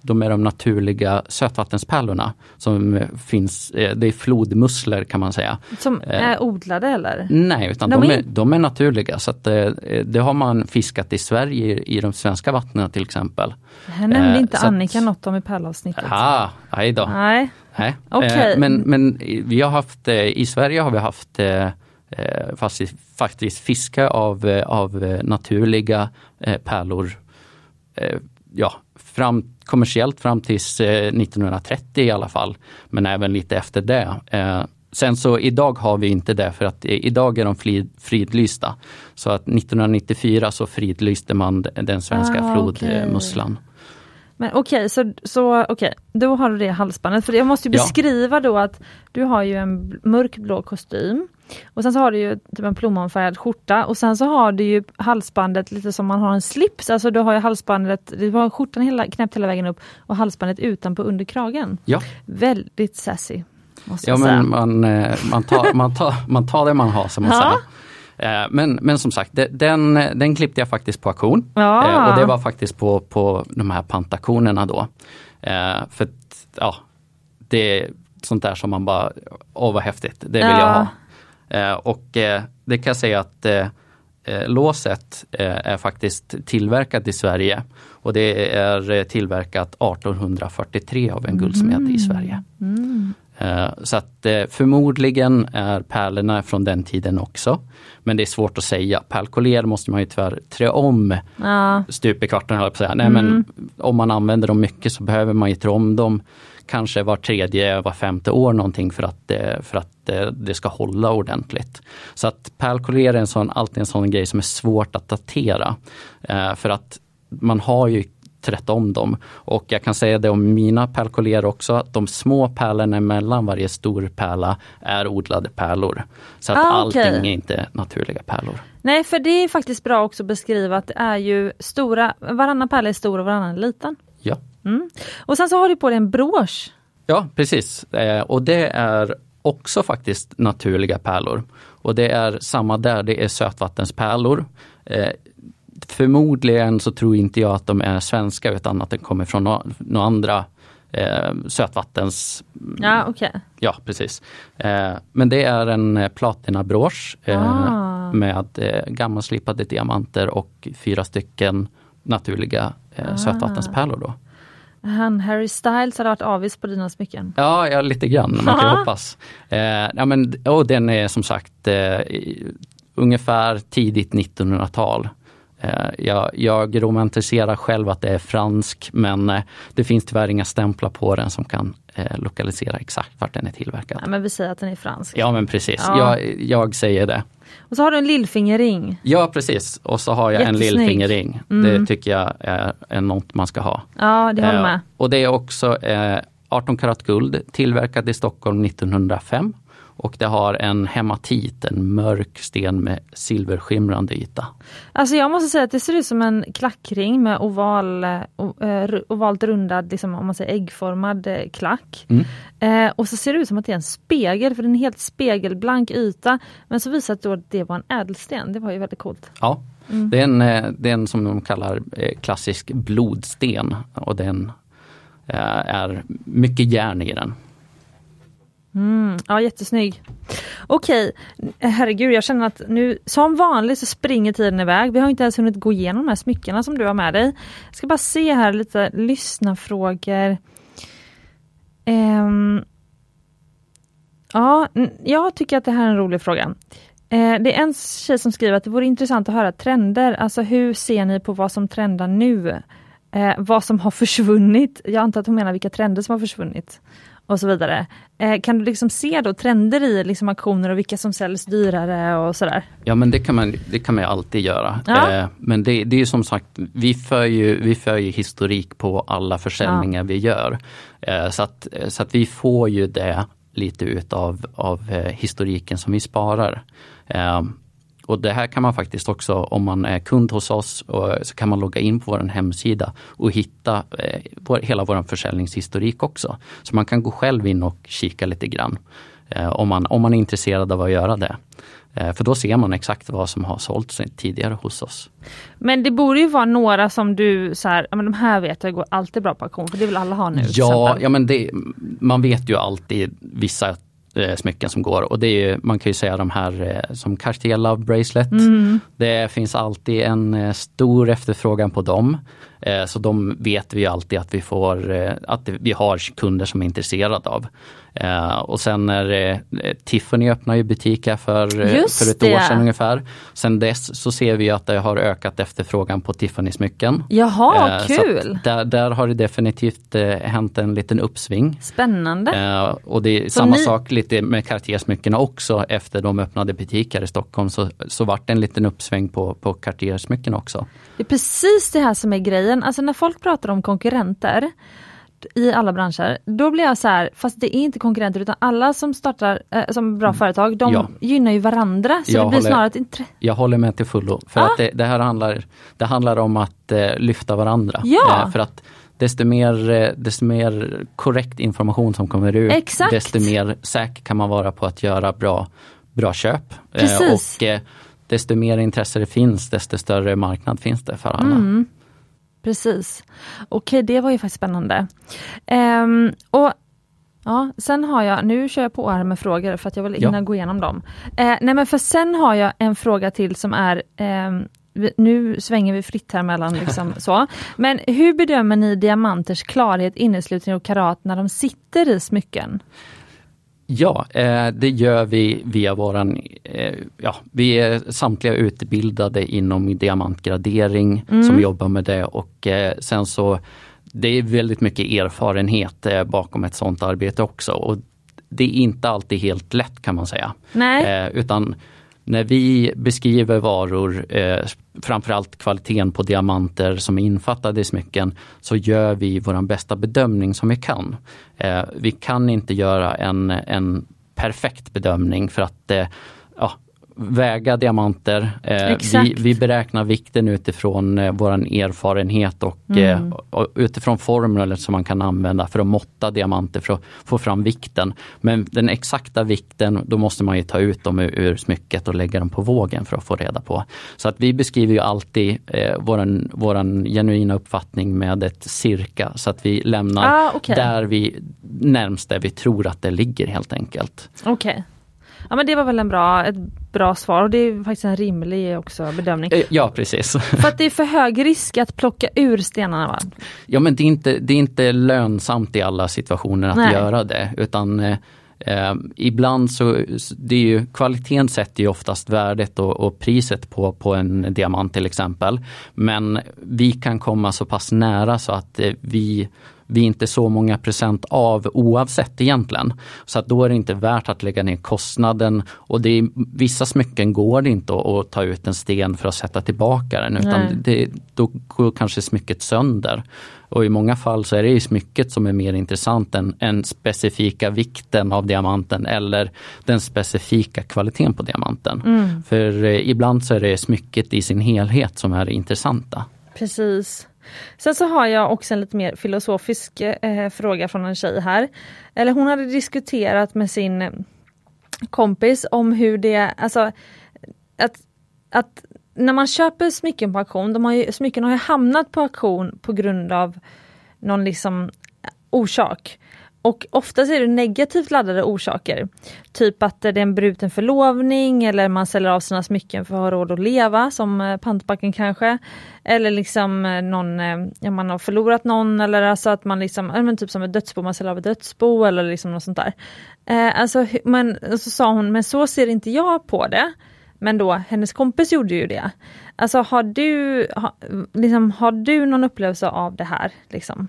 S2: de är de naturliga sötvattenspärlorna som finns, eh, det är flodmusslor kan man säga.
S1: Som
S2: Eh.
S1: är odlade eller?
S2: Nej, utan
S1: De
S2: de,
S1: är-
S2: de är naturliga så att eh, det har man fiskat i Sverige i, de svenska vattnen till exempel.
S1: Här nämnde inte
S2: så att-
S1: Annika något om i pärlavsnittet.
S2: Ah, aj då.
S1: Nej.
S2: Nej.
S1: Okej.
S2: Eh, men, men vi har haft, eh, i Sverige har vi haft eh, faktiskt, faktiskt fiske av, av naturliga pärlor ja, fram, kommersiellt fram tills eh, 1930 i alla fall. Men även lite efter det. Sen så idag har vi inte det för att idag är de fri, fridlysta. Så att 1994 så fridlyste man den svenska
S1: Ah,
S2: flodmusslan.
S1: Men okej, så, så okej, då har du det halsbandet. För jag måste ju
S2: Ja.
S1: beskriva då att du har ju en bl- mörkblå kostym. Och sen så har du ju typ en plommonfärgad skjorta och sen så har du ju halsbandet lite som man har en slips. Alltså du har ju halsbandet, du har skjortan hela, knäppt hela vägen upp och halsbandet utanpå under kragen.
S2: Ja.
S1: Väldigt sassy. Måste
S2: Ja men man, eh, man, tar, man, tar, man tar det man har som man
S1: Ja.
S2: säger. Eh, Men, men som sagt, den, den klippte jag faktiskt på auktion.
S1: Ja.
S2: Eh, Och det var faktiskt på, på de här pantakonerna då. Eh, För ja, det är sånt där som man bara, åh vad häftigt, det vill
S1: Ja.
S2: jag ha. Och det kan jag säga att låset är faktiskt tillverkat i Sverige. Och det är tillverkat 1843 av en guldsmed i Sverige. Eh, Så att eh, förmodligen är pärlorna från den tiden också. Men det är svårt att säga. Pärlkollier måste man ju tyvärr trä om
S1: Ja,
S2: stup i kvarten, höll på säga. Nej, men om man använder dem mycket så behöver man ju trä om dem kanske var tredje, var femte år någonting för att, eh, för att eh, det ska hålla ordentligt. Så att pärlkollier är en sån, alltid en sån grej som är svårt att datera. Eh, För att man har ju trätt om dem. Och jag kan säga det om mina pärlkollier också, att de små pärlorna mellan varje stor pärla är odlade pärlor. Så att
S1: Ah,
S2: allting
S1: okej.
S2: är inte naturliga pärlor.
S1: nej för det är faktiskt bra också att beskriva att det är ju stora, varannan pärla är stor och varannan är liten.
S2: Ja.
S1: Mm. Och sen så har du på dig en brosch.
S2: Ja, precis. Eh, och det är också faktiskt naturliga pärlor. Och det är samma där, det är sötvattenspärlor. Eh, förmodligen så tror inte jag att de är svenska utan att de kommer från några nå andra eh, sötvattens...
S1: Ja, okej.
S2: Ja, precis. Eh, men det är en eh, platinabrosch eh,
S1: Ah.
S2: med eh, gammalslipade diamanter och fyra stycken naturliga eh, sötvattenspärlor. Då.
S1: Han Harry Styles hade varit avis på dina smycken.
S2: Ja, ja lite grann, man kan hoppas. Eh, ja, men, och den är som sagt eh, ungefär tidigt 1900-tal. Eh, jag, jag romantiserar själv att det är fransk men eh, det finns tyvärr inga stämplar på den som kan eh, lokalisera exakt vart den är tillverkad.
S1: Nej, men vi säger att den är fransk.
S2: Ja men precis,
S1: Ja.
S2: jag, jag säger det.
S1: Och så har du en lillfingerring.
S2: Ja precis, och så har jag en lillfingerring. Det tycker jag är, är något man ska ha.
S1: Ja, det håller
S2: Eh,
S1: med.
S2: Och det är också eh, 18 karat guld, tillverkad i Stockholm 1905. Och det har en hematit, en mörk sten med silverskimrande yta.
S1: Alltså jag måste säga att det ser ut som en klackring med oval, eh, eh, ovalt rundad, liksom, om man säger äggformad eh, klack.
S2: Mm.
S1: Eh, och så ser det ut som att det är en spegel, för det är en helt spegelblank yta. Men så visar det att det var en ädelsten, det var ju väldigt coolt.
S2: Ja, det, är en, det är en som de kallar klassisk blodsten och den är mycket järn i den.
S1: Mm, ja, jättesnygg. Okej, herregud jag känner att nu som vanligt så springer tiden iväg. Vi har inte ens hunnit gå igenom de här smyckena som du har med dig. Jag ska bara se här lite lyssnarfrågor. Um, ja, jag tycker att det här är en rolig fråga. Eh, det är en tjej som skriver att det vore intressant att höra trender. Alltså hur ser ni på vad som trendar nu? Eh, vad som har försvunnit? Jag antar att hon menar vilka trender som har försvunnit och så vidare. Eh, kan du liksom se då trender i liksom auktioner och vilka som säljs dyrare och sådär?
S2: Ja men det kan man, det kan man alltid göra.
S1: Ja.
S2: Eh, men det, det är som sagt, vi för, ju, vi för ju historik på alla försäljningar vi gör. Eh, så, att, så att vi får ju det lite utav av, historiken som vi sparar. Och det här kan man faktiskt också, om man är kund hos oss, så kan man logga in på vår hemsida och hitta eh, hela vår försäljningshistorik också. Så man kan gå själv in och kika lite grann. Eh, om, man, om man är intresserad av att göra det. Eh, för då ser man exakt vad som har sålts tidigare hos oss.
S1: Men det borde ju vara några som du, så här, ja, men de här vet jag går alltid bra på auktion, för det vill alla ha nu.
S2: Ja, ja men det, man vet ju alltid vissa eh, smycken som går och det är ju, man kan ju säga de här eh, som Cartier Love Bracelet.
S1: Mm.
S2: Det finns alltid en eh, stor efterfrågan på dem. Eh, så de vet vi alltid att vi får, eh, att vi har kunder som är intresserade av. Eh, och sen är det, eh, Tiffany öppnar ju butik här för,
S1: Just
S2: för ett
S1: det.
S2: år sedan ungefär. Sen dess så ser vi att det har ökat efterfrågan på Tiffany-smycken.
S1: Jaha,
S2: så
S1: kul!
S2: Där, där har det definitivt hänt en liten uppsving.
S1: Spännande.
S2: Och det är samma
S1: ni-
S2: sak lite med Cartier-smyckena också. Efter de öppnade butiker i Stockholm så, så vart det en liten uppsving på, på Cartier-smycken också.
S1: Det är precis det här som är grejen. Alltså när folk pratar om konkurrenter i alla branscher, då blir jag så här, fast det är inte konkurrenter utan alla som startar eh, som bra företag, de
S2: Mm. Ja.
S1: gynnar ju varandra. Så
S2: Jag
S1: det blir
S2: håller-
S1: snarare ett intresse.
S2: Jag håller med till fullo. För
S1: Ah.
S2: att det, det här handlar, det handlar om att eh, lyfta varandra.
S1: Ja.
S2: Eh, för att desto mer, eh, desto mer korrekt information som kommer ut,
S1: Exakt.
S2: desto mer säker kan man vara på att göra bra, bra köp. Eh,
S1: Precis.
S2: och eh, desto mer intresse det finns, desto större marknad finns det för alla.
S1: Mm. Precis. Okej, det var ju faktiskt spännande. Ehm, och Ja, sen har jag, nu kör jag på här med frågor för att jag vill
S2: Ja.
S1: hinna gå igenom dem. Eh, nej men för sen har jag en fråga till som är, vi- nu svänger vi fritt här mellan liksom så. Men hur bedömer ni diamanters klarhet, inneslutning och karat när de sitter i smycken?
S2: Ja, eh, det gör vi via våran, eh, ja, vi är samtliga utbildade inom diamantgradering som jobbar med det och eh, sen så det är väldigt mycket erfarenhet bakom ett sådant arbete också och det är inte alltid helt lätt kan man säga.
S1: Nej.
S2: Utan när vi beskriver varor, eh, framförallt kvaliteten på diamanter som är infattade i smycken, så gör vi vår bästa bedömning som vi kan. Eh, vi kan inte göra en, en perfekt bedömning för att eh, ja, väga diamanter. Eh, vi, vi beräknar vikten utifrån eh, vår erfarenhet och, eh, och utifrån formler som man kan använda för att måtta diamanter för att få fram vikten. Men den exakta vikten, då måste man ju ta ut dem ur, ur smycket och lägga dem på vågen för att få reda på. Så att vi beskriver ju alltid eh, våran, våran genuina uppfattning med ett cirka så att vi lämnar
S1: Ah, okej.
S2: där vi närmst där vi tror att det ligger helt enkelt.
S1: Okej. Ja men det var väl en bra, ett bra svar och det är faktiskt en rimlig också bedömning.
S2: Eh, Ja precis.
S1: För att det är för hög risk att plocka ur stenarna va?
S2: Ja men det är inte, det är inte lönsamt i alla situationer att
S1: Nej.
S2: göra det utan eh, eh, ibland så, det är ju, kvaliteten sätter ju oftast värdet och, och priset på, på en diamant till exempel. Men vi kan komma så pass nära så att eh, vi vi är inte så många procent av oavsett egentligen. Så att då är det inte värt att lägga ner kostnaden och det är, vissa smycken går det inte att, ta ut en sten för att sätta tillbaka den utan det, då går kanske smycket sönder. Och i många fall så är det ju smycket som är mer intressant än, än specifika vikten av diamanten eller den specifika kvaliteten på diamanten. För eh, ibland så är det smycket i sin helhet som är det intressanta.
S1: Precis. Sen så har jag också en lite mer filosofisk eh, fråga från en tjej här. Eller hon hade diskuterat med sin eh, kompis om hur det, alltså att, att när man köper smycken på auktion, de har ju, smycken har ju hamnat på auktion på grund av någon liksom orsak. Och oftast är det negativt laddade orsaker. Typ att det är en bruten förlovning eller man säljer av sina smycken för att ha råd att leva, som eh, pantbacken kanske. Eller liksom eh, någon, eh, ja, man har förlorat någon eller alltså att man liksom, ja, men typ som ett dödsbo, man säljer av ett dödsbo eller liksom något sånt där. Eh, alltså, men så sa hon, men så ser inte jag på det. Men då, hennes kompis gjorde ju det. Alltså har du, ha, liksom, har du någon upplevelse av det här? Liksom?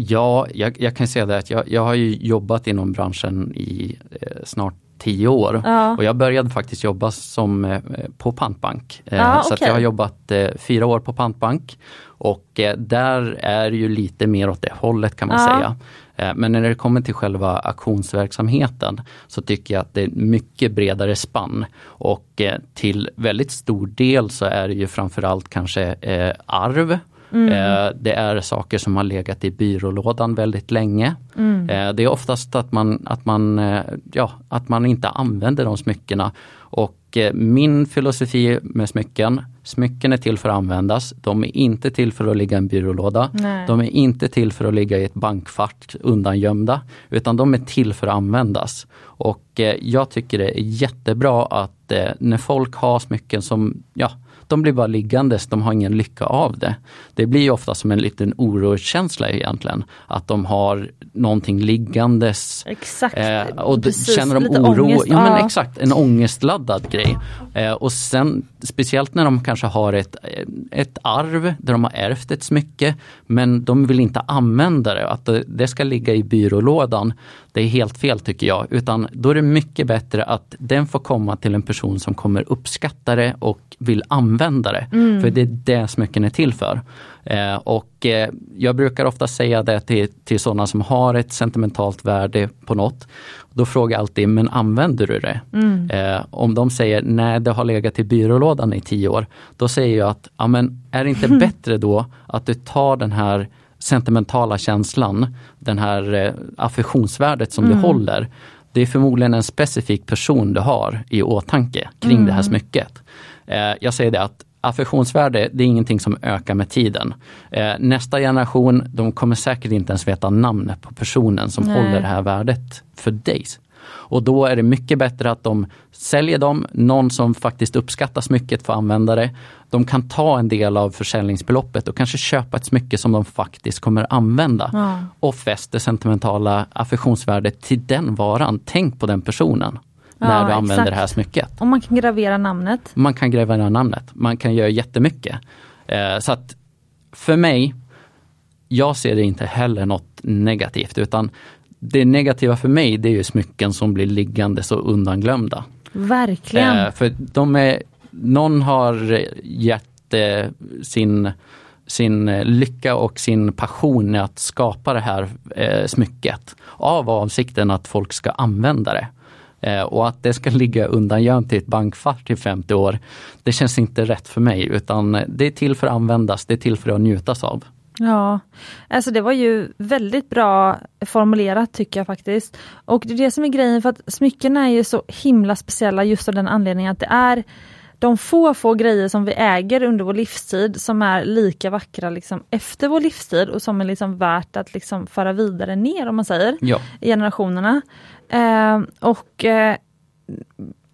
S2: Ja, jag, jag kan säga det att jag, jag har jobbat inom branschen i eh, snart tio år. Ja. Och jag började faktiskt jobba som, eh, på pantbank. Eh, ja, så okay. jag har jobbat eh, fyra år på pantbank. Och eh, där är ju lite mer åt det hållet kan man ja. säga. Eh, men när det kommer till själva auktionsverksamheten så tycker jag att det är mycket bredare spann. Och till väldigt stor del så är det ju framförallt kanske arv Mm. Eh, det är saker som har legat i byrålådan väldigt länge. Mm. Eh, det är oftast att man, att, man, eh, ja, att man inte använder de smyckena. Och min filosofi med smycken, smycken är till för att användas. De är inte till för att ligga i en byrålåda. Nej. De är inte till för att ligga i ett bankfack undangömda. Utan de är till för att användas. Och jag tycker det är jättebra att när folk har smycken som, ja, de blir bara liggandes, de har ingen lycka av det. Det blir ofta som en liten oroskänsla egentligen. Att de har någonting liggandes.
S1: Exakt,
S2: eh, och precis, känner de oro. Ångest, ja, men exakt, en ångestladdad grej. Eh, och sen speciellt när de kanske har ett, ett arv där de har ärvt ett smycke men de vill inte använda det, att det ska ligga i byrålådan. Det är helt fel tycker jag, utan då är det mycket bättre att den får komma till en person som kommer uppskatta det och vill använda det. Mm. För det är det smycken är till för. Eh, och eh, jag brukar ofta säga det till, till sådana som har ett sentimentalt värde på något. Då frågar jag alltid, men använder du det? Mm. Eh, om de säger, nej det har legat i byrålådan i tio år. Då säger jag att, ja men är det inte bättre då att du tar den här sentimentala känslan, den här eh, affektionsvärdet som mm. du håller. Det är förmodligen en specifik person du har i åtanke kring mm. det här mm. smycket. Eh, jag säger det att affektionsvärde, det är ingenting som ökar med tiden. Eh, nästa generation, de kommer säkert inte ens veta namnet på personen som Nej. håller det här värdet för dig. Och då är det mycket bättre att de säljer dem, någon som faktiskt uppskattar smycket får använda det. De kan ta en del av försäljningsbeloppet och kanske köpa ett smycke som de faktiskt kommer använda. Ja. Och fäster sentimentala affektionsvärdet till den varan. Tänk på den personen när ja, du använder exakt. det här smycket.
S1: Och man kan gravera namnet?
S2: Man kan gravera namnet. Man kan göra jättemycket. Eh, så att för mig, jag ser det inte heller något negativt utan det negativa för mig det är ju smycken som blir liggande så undanglömda.
S1: Verkligen. Eh,
S2: för de är, någon har gett eh, sin sin lycka och sin passion i att skapa det här eh, smycket av avsikten att folk ska använda det. Eh, och att det ska ligga undangömt i ett bankfack i 50 år, det känns inte rätt för mig utan det är till för att användas, det är till för att njutas av.
S1: Ja, alltså det var ju väldigt bra formulerat tycker jag faktiskt. Och det är det som är grejen för att smycken är ju så himla speciella just av den anledningen att det är de få, få grejer som vi äger under vår livstid som är lika vackra liksom efter vår livstid och som är liksom värt att liksom föra vidare ner om man säger, ja. i generationerna. Eh, och eh,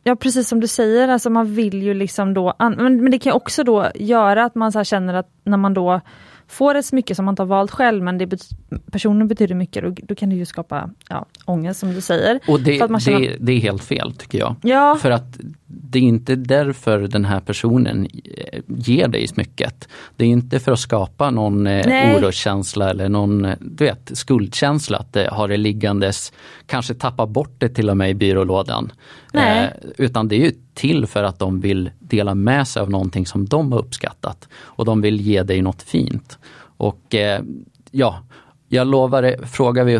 S1: Ja precis som du säger, alltså man vill ju liksom då, men, men det kan också då göra att man så känner att när man då får ett smycke som man inte har valt själv men det bet personen betyder mycket, och då kan det ju skapa ja, ångest som du säger.
S2: Och det, känner... det, det, är helt fel tycker jag.
S1: Ja.
S2: För att det är inte därför den här personen eh, ger dig smycket. Det är inte för att skapa någon eh, oroskänsla eller någon eh, du vet, skuldkänsla att har det liggandes, kanske tappa bort det till och med i byrålådan. Eh, utan det är ju till för att de vill dela med sig av någonting som de har uppskattat och de vill ge dig något fint. Och eh, ja, jag lovar frågar vi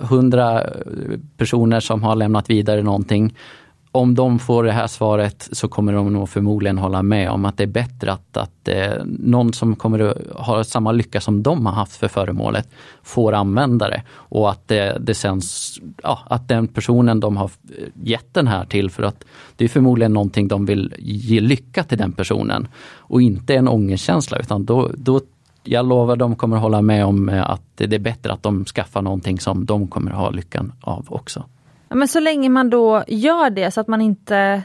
S2: hundra personer som har lämnat vidare någonting om de får det här svaret så kommer de nog förmodligen hålla med om att det är bättre att, att eh, någon som kommer att ha samma lycka som de har haft för föremålet får använda det och att det, det sen, ja, att den personen de har gett den här till för att det är förmodligen någonting de vill ge lycka till den personen och inte en ångestkänsla utan då, då jag lovar de kommer hålla med om eh, att det är bättre att de skaffar någonting som de kommer ha lyckan av också.
S1: Men så länge man då gör det så att man inte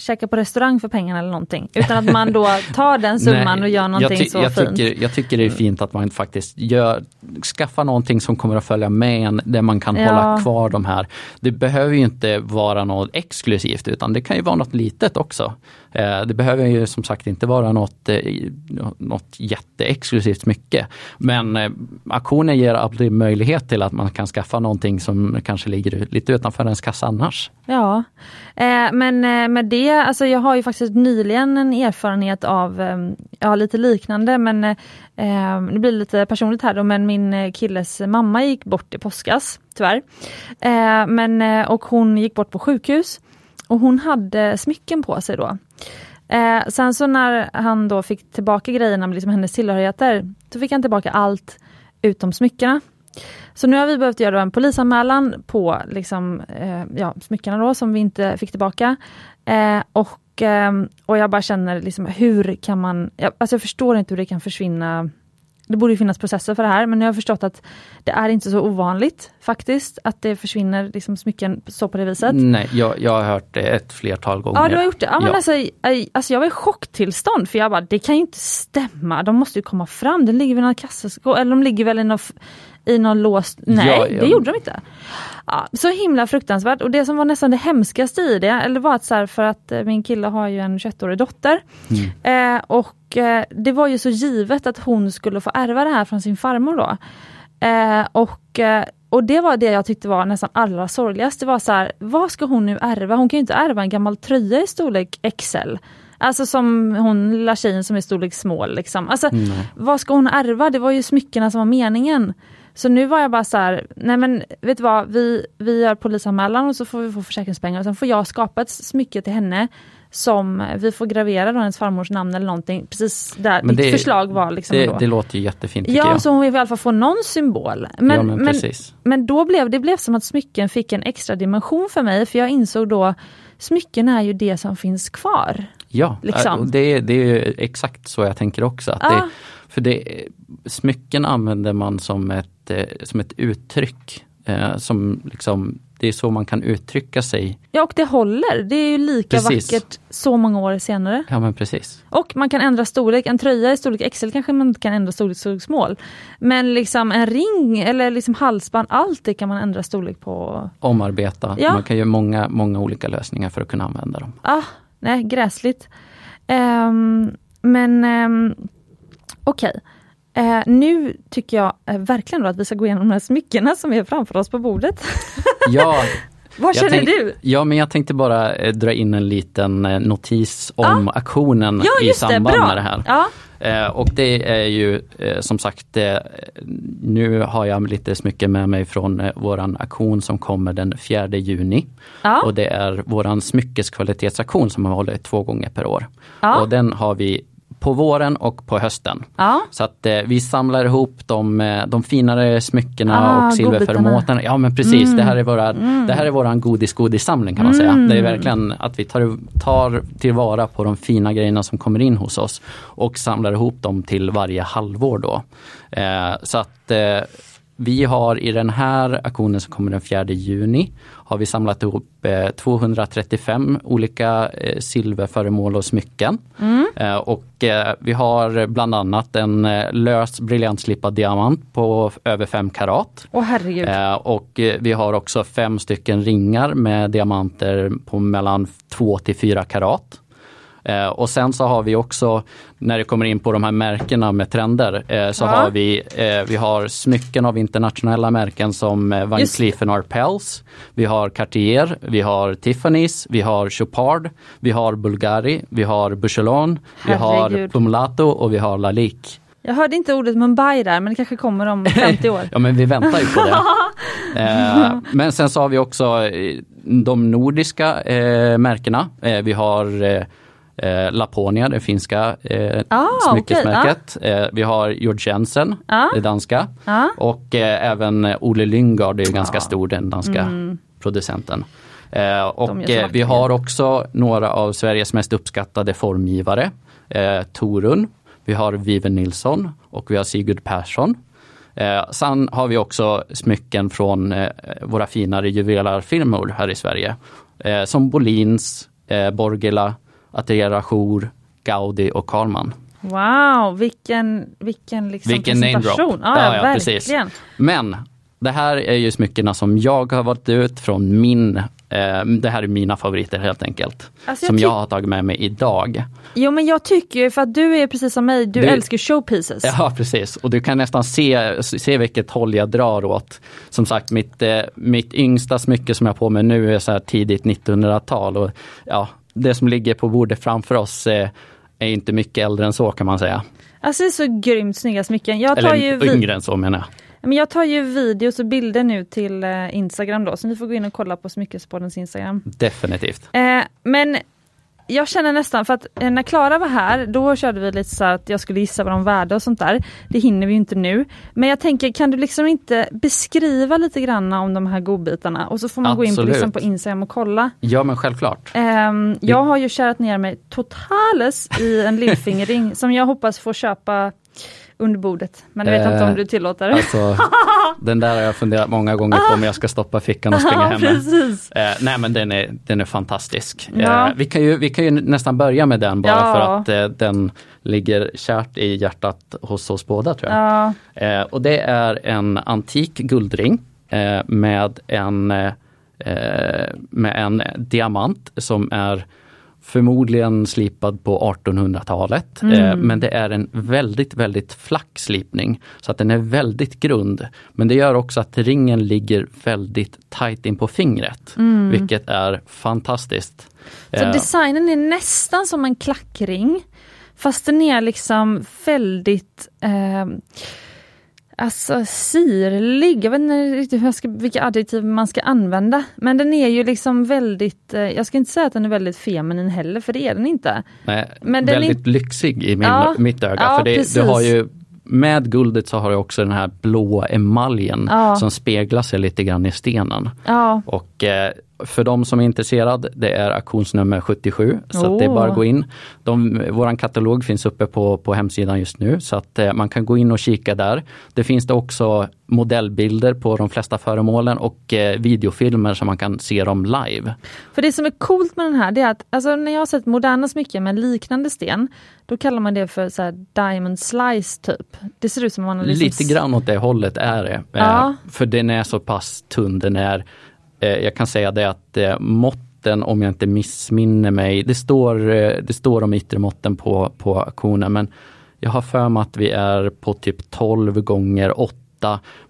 S1: käka på restaurang för pengarna eller någonting. Utan att man då tar den summan
S2: Nej,
S1: och gör någonting
S2: jag
S1: så
S2: jag
S1: fint.
S2: Tycker, jag tycker det är fint att man faktiskt gör, skaffar någonting som kommer att följa med en, där man kan
S1: Ja.
S2: hålla kvar de här. Det behöver ju inte vara något exklusivt utan det kan ju vara något litet också. Eh, det behöver ju som sagt inte vara något, eh, något jätteexklusivt mycket. Men eh, auktioner ger alltid möjlighet till att man kan skaffa någonting som kanske ligger lite utanför ens kassa annars.
S1: Ja, men med det, alltså jag har ju faktiskt nyligen en erfarenhet av, ehm, ja lite liknande men eh, det blir lite personligt här då, men min eh, killes mamma gick bort i påskas, tyvärr. Eh, men, eh, och hon gick bort på sjukhus och hon hade smycken på sig då. Eh, sen så när han då fick tillbaka grejerna med liksom hennes tillhörigheter, då fick han tillbaka allt utom smyckena. Så nu har vi behövt göra en polisanmälan på liksom, eh, ja, smyckena då som vi inte fick tillbaka. Eh, och, eh, och jag bara känner, liksom, hur kan man... Jag, alltså jag förstår inte hur det kan försvinna. Det borde ju finnas processer för det här, men nu har jag förstått att det är inte så ovanligt faktiskt, att det försvinner liksom, smycken så på det viset.
S2: Nej, jag, jag har hört det ett flertal gånger.
S1: Ja, du har gjort det. Ja, men
S2: Ja.
S1: Alltså, alltså, jag var i chocktillstånd för jag bara, det kan ju inte stämma. De måste ju komma fram. Den ligger vid någon kassaskåp, eller de ligger väl i någon, i någon låst... Nej,
S2: Ja, ja.
S1: det gjorde de inte. Ja, så himla fruktansvärt. Och det som var nästan det hemskaste i det, eller var att så här, för att eh, min kille har ju en 21-årig dotter. Eh, och eh, det var ju så givet att hon skulle få ärva det här från sin farmor då. Eh, och, eh, och det var det jag tyckte var nästan allra sorgligast. Det var så här, vad ska hon nu ärva? Hon kan ju inte ärva en gammal tröja i storlek XL. Alltså som hon lilla tjejen som är storlek small. Liksom. Alltså, vad ska hon ärva? Det var ju smyckena som var meningen. Så nu var jag bara så här, nej men vet du vad, vi, vi gör polisanmälan och så får vi få försäkringspengar och sen får jag skapa ett smycke till henne som vi får gravera då hennes farmors namn eller någonting. Precis där
S2: Men det-
S1: förslag var liksom
S2: det, det låter ju jättefint
S1: Ja,
S2: jag.
S1: så hon vill i alla fall få någon symbol. Men,
S2: ja, men
S1: men, men då blev det blev som att smycken fick en extra dimension för mig, för jag insåg då smycken är ju det som finns kvar.
S2: Ja,
S1: liksom.
S2: det, det är ju exakt så jag tänker också. Att
S1: Ja.
S2: det, för det, smycken använder man som ett, eh, som ett uttryck. Eh, som liksom, det är så man kan uttrycka sig.
S1: Ja, och det håller. Det är ju lika
S2: Precis.
S1: vackert så många år senare.
S2: Ja men precis.
S1: Och man kan ändra storlek. En tröja i storlek XL kanske man inte kan ändra storlek storlek small. Men liksom en ring eller liksom halsband, allt det kan man ändra storlek på.
S2: Omarbeta.
S1: Ja.
S2: Man kan göra många, många olika lösningar för att kunna använda dem.
S1: Ah, nej, gräsligt. Ehm, men um, okej. Eh, nu tycker jag eh, verkligen att vi ska gå igenom de här smyckena som är framför oss på bordet.
S2: Ja,
S1: Vad känner
S2: tänk-
S1: du?
S2: Ja, men jag tänkte bara eh, dra in en liten eh, notis om aktionen
S1: Ja,
S2: i
S1: det.
S2: samband
S1: Bra.
S2: med det här.
S1: Ja,
S2: Eh, och det är ju eh, som sagt, nu har jag lite smycken med mig från våran aktion som kommer den 4 juni.
S1: ja,
S2: Och det är våran smyckeskvalitetsaktion som har hållit två gånger per år.
S1: Ja.
S2: Och den har vi på våren och på hösten.
S1: ja.
S2: Så att eh, vi samlar ihop de, eh, de finare smyckena
S1: Ah,
S2: och silverföremålen. Ja men precis, det här är, våra, det här är våran godis-godis-samling kan man säga. Det är verkligen att vi tar, tar tillvara på de fina grejerna som kommer in hos oss och samlar ihop dem till varje halvår då. Eh, så att eh, vi har i den här aktionen som kommer den 4 juni har vi samlat ihop eh, 235 olika eh, silverföremål och smycken. Eh, och eh, vi har bland annat en eh, lös briljantslipad diamant på över 5 karat.
S1: Åh herregud.
S2: Eh, och eh, vi har också fem stycken ringar med diamanter på mellan 2 till 4 karat. Eh, och sen så har vi också, när det kommer in på de här märkena med trender, eh, så
S1: Ja.
S2: har vi, eh, vi har smycken av internationella märken som eh, Van. Cleef Arpels, vi har Cartier, vi har Tiffany's, vi har Chopard, vi har Bulgari, vi har Bouchelon, vi har. Pumlato och vi har Lalique.
S1: Jag hörde inte ordet Mumbai där, men det kanske kommer om 50 år.
S2: Ja men vi väntar ju på det. eh, men sen så har vi också eh, de nordiska eh, märkena. Eh, vi har eh, Laponia, det finska eh,
S1: Ah,
S2: smyckesmärket. Eh, vi har Georg Jensen,
S1: Ja.
S2: det danska.
S1: Ja.
S2: Och eh, även Ole Lyngard, det är ganska stor, den danska producenten. Eh,
S1: Mm.
S2: Och eh, vi har också några av Sveriges mest uppskattade formgivare. Eh, Torun, vi har Viven Nilsson och vi har Sigurd Persson. Eh, sen har vi också smycken från eh, våra finare juvelerarfirmor här i Sverige. Eh, som Bolins, eh, Borgela, Atelier Jour, Gaudi och Karlman.
S1: Wow, vilken, vilken, liksom
S2: Vilken
S1: presentation. Ja,
S2: Ja,
S1: ja,
S2: ja, precis.
S1: verkligen.
S2: Men det här är ju smyckena som jag har valt ut från min, eh, det här är mina favoriter helt enkelt.
S1: Alltså, jag
S2: som jag har tagit med mig idag.
S1: Jo men jag tycker ju, för att du är precis som mig, du,
S2: Du-
S1: älskar showpieces.
S2: Ja precis, och du kan nästan se, se vilket håll jag drar åt. Som sagt, mitt, eh, mitt yngsta smycke som jag har på mig nu är så här tidigt 1900-tal. Och, ja, det som ligger på bordet framför oss eh, är inte mycket äldre än så kan man säga.
S1: Alltså det är så grymt snygga smycken. Jag tar,
S2: Eller
S1: ju
S2: yngre än så menar jag.
S1: men jag tar ju videos och bilder nu till eh, Instagram då, så ni får gå in och kolla på Smyckespoddens Instagram.
S2: Definitivt.
S1: Eh, men jag känner nästan, för att eh, när Klara var här, då körde vi lite så att jag skulle gissa vad de värde och sånt där. Det hinner vi inte nu. Men jag tänker, kan du liksom inte beskriva lite grann om de här godbitarna? Och så får man gå in på,
S2: Absolut.
S1: liksom, på Instagram och kolla.
S2: Ja men självklart.
S1: Ehm, jag har ju kärat ner mig totales i en lillfingerring som jag hoppas få köpa under bordet. Men jag vet inte
S2: Eh,
S1: om du tillåter.
S2: Alltså, den där har jag funderat många gånger på om jag ska stoppa fickan och springa hem. Eh, nej men den är, den är fantastisk.
S1: Ja.
S2: Eh, vi, kan ju, vi kan ju nästan börja med den bara
S1: Ja.
S2: för att eh, den ligger kärt i hjärtat hos oss båda tror jag.
S1: Ja,
S2: Eh, och det är en antik guldring eh, med, en, eh, med en diamant som är förmodligen slipad på 1800-talet. Eh, men det är en väldigt, väldigt flack slipning. Så att den är väldigt grund. Men det gör också att ringen ligger väldigt tight in på fingret. Vilket är fantastiskt.
S1: så
S2: Eh,
S1: designen är nästan som en klackring. Fast den är liksom väldigt eh, Alltså sirlig, jag vet inte riktigt hur jag ska, vilka adjektiv man ska använda. Men den är ju liksom väldigt, eh, jag ska inte säga att den är väldigt feminin heller, för det är den inte.
S2: Nej,
S1: Men den är-
S2: väldigt lyxig i min,
S1: Ja,
S2: mitt öga.
S1: ja,
S2: för det, det har ju, med guldet så har det också den här blå emaljen
S1: Ja.
S2: som speglar sig lite grann i stenen. Och eh, för de som är intresserade, det är auktionsnummer 77. Så att det är bara att gå in. De, våran katalog finns uppe på, på hemsidan just nu så att eh, man kan gå in och kika där. Det finns det också modellbilder på de flesta föremålen och eh, videofilmer så man kan se dem live.
S1: För det som är coolt med den här, det är att alltså, när jag har sett moderna smycken med liknande sten, då kallar man det för så här, diamond slice typ. Det ser ut som om man har liksom
S2: Lite grann åt det hållet är det.
S1: Ja.
S2: Eh, för den är så pass tunn. Den är, eh, Eh, jag kan säga det att eh, måtten, om jag inte missminner mig, det står, eh, det står om yttre måtten på, på auktionen, men jag har för mig att vi är på typ 12 gånger 8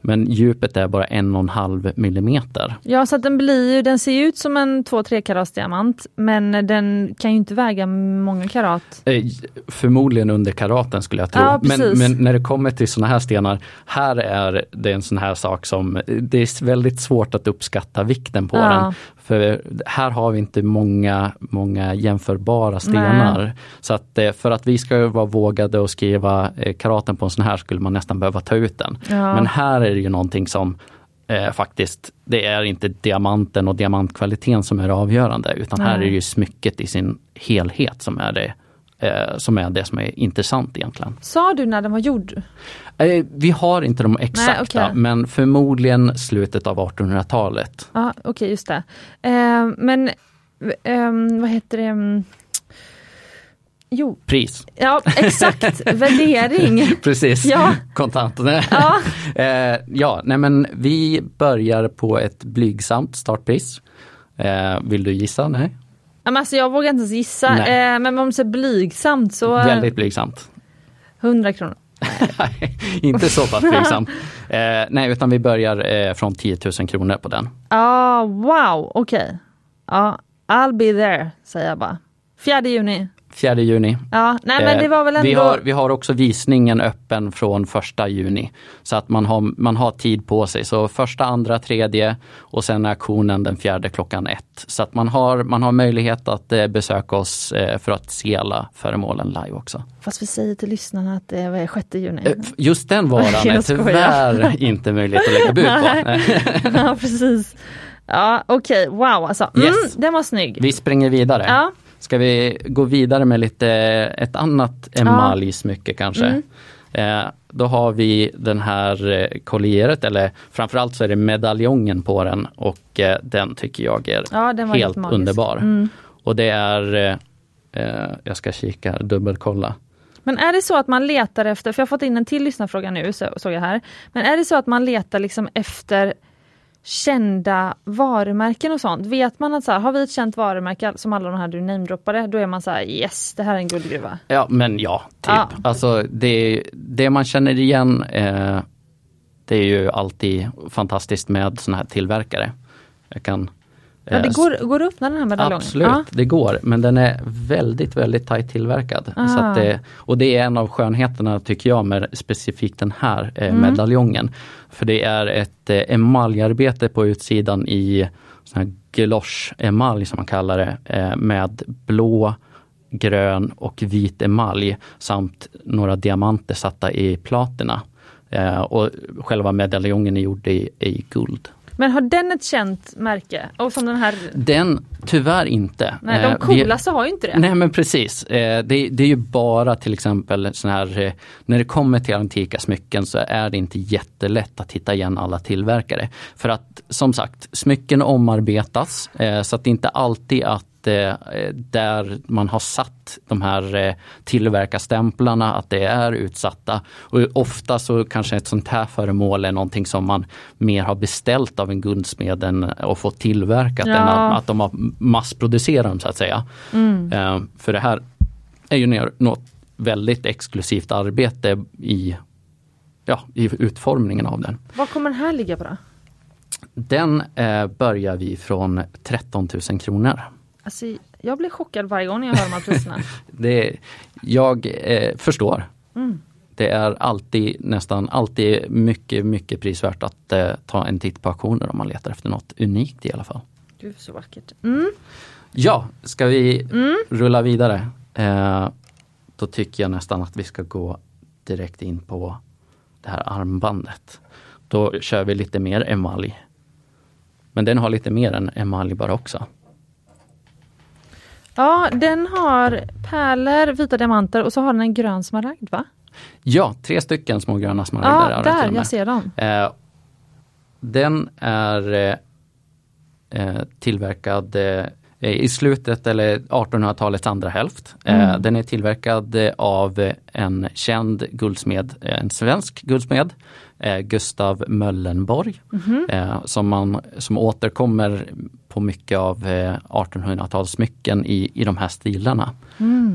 S2: men djupet är bara en och en halv millimeter.
S1: Ja, så den blir ju, den ser ut som en 2-3 karats diamant, men den kan ju inte väga många karat.
S2: Eh, Förmodligen under karaten skulle jag tro.
S1: Ja,
S2: men, men när det kommer till sådana här stenar, här är det en sån här sak som, det är väldigt svårt att uppskatta vikten på
S1: Ja.
S2: den. För här har vi inte många, många jämförbara stenar. Så att eh, för att vi ska vara vågade och skriva eh, karaten på en sån här skulle man nästan behöva ta ut den.
S1: Ja.
S2: Men här är det ju någonting som eh, faktiskt, det är inte diamanten och diamantkvaliteten som är det avgörande utan här är
S1: Nej.
S2: det ju smycket i sin helhet som är det eh, som är det som är intressant egentligen.
S1: Sa du när den var gjord?
S2: Eh, vi har inte de exakta
S1: okej.
S2: men förmodligen slutet av 1800-talet.
S1: Ja, okej, just det. Eh, men ehm, vad heter det? Mm. Jo,
S2: Pris.
S1: ja exakt, värdering.
S2: Precis,
S1: Ja.
S2: kontant.
S1: Ja.
S2: eh, ja, nej men vi börjar på ett blygsamt startpris. Eh, vill du gissa? Nej?
S1: Men Alltså, jag vågar inte ens gissa,
S2: Nej.
S1: eh, men om det är blygsamt så eh,
S2: Väldigt blygsamt.
S1: 100 kronor.
S2: Nej, inte så pass blygsamt. Eh, nej, utan vi börjar eh, från 10 000 kronor på den.
S1: Ja, wow, okej. Ja, I'll be there, säger jag bara. 4 juni.
S2: 4 juni.
S1: Ja, nej men
S2: Eh,
S1: det var väl ändå...
S2: Vi har, vi har också visningen öppen från första juni. Så att man har, man har tid på sig. Så första, andra, tredje och sen auktionen den fjärde klockan ett. Så att man har, man har möjlighet att eh, besöka oss eh, för att se alla föremålen live också.
S1: Fast vi säger till lyssnarna att det är 6 juni.
S2: Eh, Just den varan är tyvärr inte möjligt att lägga bud på.
S1: ja, precis. Ja, okej, wow alltså. Mm,
S2: Yes.
S1: Den var snygg.
S2: Vi springer vidare.
S1: Ja.
S2: Ska vi gå vidare med lite ett annat emaljsmycke kanske?
S1: Mm.
S2: Eh, då har vi den här eh, collieret eller framförallt så är det medaljongen på den och eh, den tycker jag är
S1: Ja,
S2: helt underbar.
S1: Mm.
S2: Och det är, eh, eh, jag ska kika, dubbelkolla.
S1: Men är det så att man letar efter, för jag har fått in en till lyssnarfråga nu så, såg jag här. Men är det så att man letar liksom efter kända varumärken och sånt? Vet man att så här, har vi ett känt varumärke som alla de här du namedroppade, då är man så här yes, det här är en guldgruva.
S2: Ja men ja, typ.
S1: Ja.
S2: Alltså det, det man känner igen eh, det är ju alltid fantastiskt med såna här tillverkare. Jag kan
S1: Ja, det
S2: eh,
S1: går, går att öppna den här medaljongen?
S2: Absolut,
S1: Ja.
S2: det går. Men den är väldigt, väldigt tajt tillverkad.
S1: Ah.
S2: Så att det, och det är en av skönheterna tycker jag med specifikt den här eh,
S1: Mm.
S2: medaljongen. För det är ett eh, emaljarbete på utsidan i sån här galoche-emalj som man kallar det. Eh, med blå, grön och vit emalj samt några diamanter satta i platina. Eh, och själva medaljongen är gjord i, i guld.
S1: Men har den ett känt märke? Och som den här,
S2: Den tyvärr inte.
S1: nej
S2: Eh,
S1: de coolaste har ju inte det.
S2: Nej men precis. Eh, det, det är ju bara till exempel sån här, eh, när det kommer till antika smycken så är det inte jättelätt att hitta igen alla tillverkare. För att som sagt, smycken omarbetas så att det inte alltid att eh, där man har satt de här eh, tillverkarstämplarna, att det är utsatta. Och ofta så kanske ett sånt här föremål är någonting som man mer har beställt av en guldsmed än och fått tillverkat
S1: Ja.
S2: än att, att de har massproducerat dem så att säga. Eh, för det här är ju något väldigt exklusivt arbete i, ja, i utformningen av den.
S1: Vad kommer den här ligga på då?
S2: Den eh, börjar vi från 13 000 kronor.
S1: Alltså, jag blir chockad varje gång jag hör de här priserna.
S2: Det, jag eh, förstår.
S1: Mm.
S2: Det är alltid, nästan alltid mycket, mycket prisvärt att eh, ta en titt på auktioner om man letar efter något unikt i alla fall.
S1: Gud så vackert. Mm.
S2: Ja, ska vi rulla vidare? Eh, då tycker jag nästan att vi ska gå direkt in på det här armbandet. Då kör vi lite mer emalj. Men den har lite mer än emalj bara också.
S1: Ja, den har pärlor, vita diamanter och så har den en grön smaragd va?
S2: Ja, tre stycken små gröna smaragder.
S1: Ja, där, jag ser dem.
S2: Eh, den är eh, eh, tillverkad eh, i slutet eller 1800-talets andra hälft. Eh, Den är tillverkad av en känd guldsmed, en svensk guldsmed, Gustav Möllenborg, eh, som, man, som återkommer på mycket av eh, 1800-talssmycken i, i de här stilarna.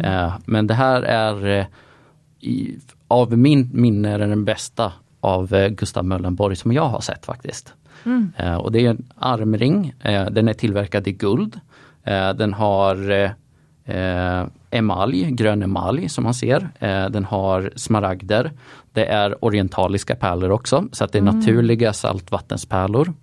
S2: Eh, Men det här är eh, i, av min minne är den bästa av eh, Gustav Möllenborg som jag har sett faktiskt. Eh, och det är en armring, eh, den är tillverkad i guld. Eh, den har eh, emalj, grön emalj som man ser. Eh, den har smaragder. Det är orientaliska pärlor också, så att det är naturliga saltvattenspärlor.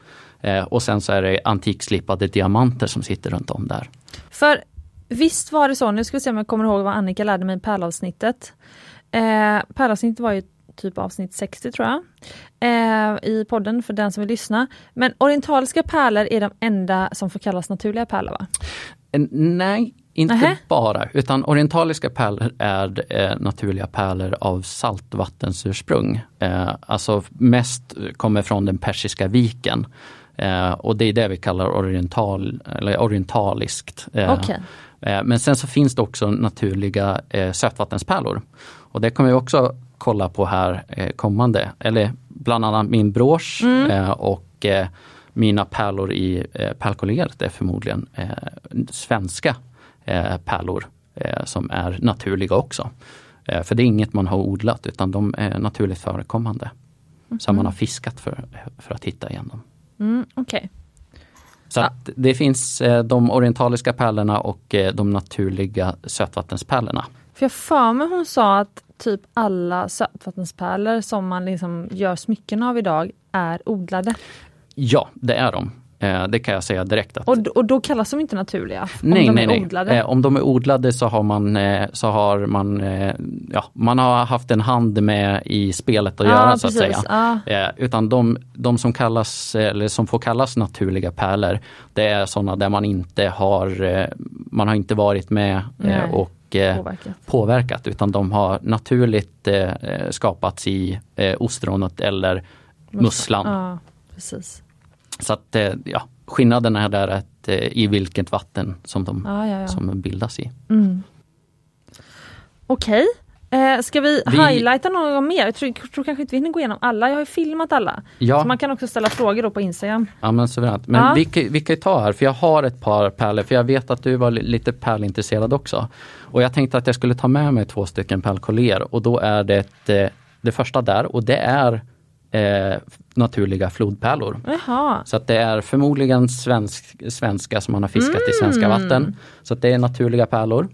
S2: Eh, och sen så är det antikslipade diamanter som sitter runt om där.
S1: För visst var det så, nu ska vi se om jag kommer ihåg vad Annika lärde mig i pärlavsnittet. Eh, pärlavsnittet var ju typ avsnitt 60 tror jag. Eh, I podden för den som vill lyssna. Men orientaliska pärlor är de enda som får kallas naturliga pärlor va?
S2: Nej, inte
S1: Nähä.
S2: bara, utan orientaliska pärlor är eh, naturliga pärlor av saltvattensursprung. Eh, alltså mest kommer från den persiska viken. Eh, och det är det vi kallar oriental, eller orientaliskt. Eh,
S1: Okej.
S2: eh, men sen så finns det också naturliga eh, sötvattenspärlor. Och det kommer vi också kolla på här kommande, eller bland annat min brosch eh, och mina pärlor i eh, pärlkollageret är förmodligen svenska pärlor eh, som är naturliga också. Eh, för det är inget man har odlat utan de är naturligt förekommande. Som man har fiskat för, för att hitta igen dem.
S1: Mm, Okej.
S2: Så att det finns eh, de orientaliska pärlorna och eh, de naturliga sötvattenspärlorna.
S1: För jag för mig hon sa att typ alla sötvattenspärlor som man liksom gör smycken av idag är odlade.
S2: Ja, det är de. Eh, det kan jag säga direkt. Att,
S1: Och, och då kallas de inte naturliga?
S2: nej,
S1: om de
S2: nej,
S1: är
S2: nej.
S1: odlade?
S2: Eh, om de är odlade så har man, eh, så har man, ja, man har haft en hand med i spelet att
S1: Ja,
S2: göra så att säga.
S1: Ja.
S2: Eh, utan de, de som kallas, eller som får kallas naturliga pärlor, det är sådana där man inte har, man har inte varit med
S1: Nej.
S2: och
S1: Påverkat.
S2: påverkat utan de har naturligt eh, eh, skapats i eh, ostronet eller musslan.
S1: Ja, precis.
S2: Så att eh, ja, skillnaden är där att eh, i vilket vatten som de
S1: ja, ja.
S2: som bildas i.
S1: Mm. Okej, eh, ska vi,
S2: Vi-
S1: highlighta något mer? Jag tror, tror kanske inte vi hinner gå igenom alla, jag har ju filmat alla.
S2: Ja,
S1: Så man kan också ställa frågor då på Instagram.
S2: ja men suveränt. Men
S1: Ja.
S2: vi, kan- vi kan ju ta här, för jag har ett par pärlor, för jag vet att du var li- lite pärlintresserad också. Och jag tänkte att jag skulle ta med mig två stycken pärlkollier och då är det ett, eh, det första där och det är eh, naturliga flodpärlor.
S1: Jaha,
S2: Så att det är förmodligen svensk, svenska som man har fiskat i svenska
S1: Mm.
S2: vatten. Så att det är naturliga pärlor.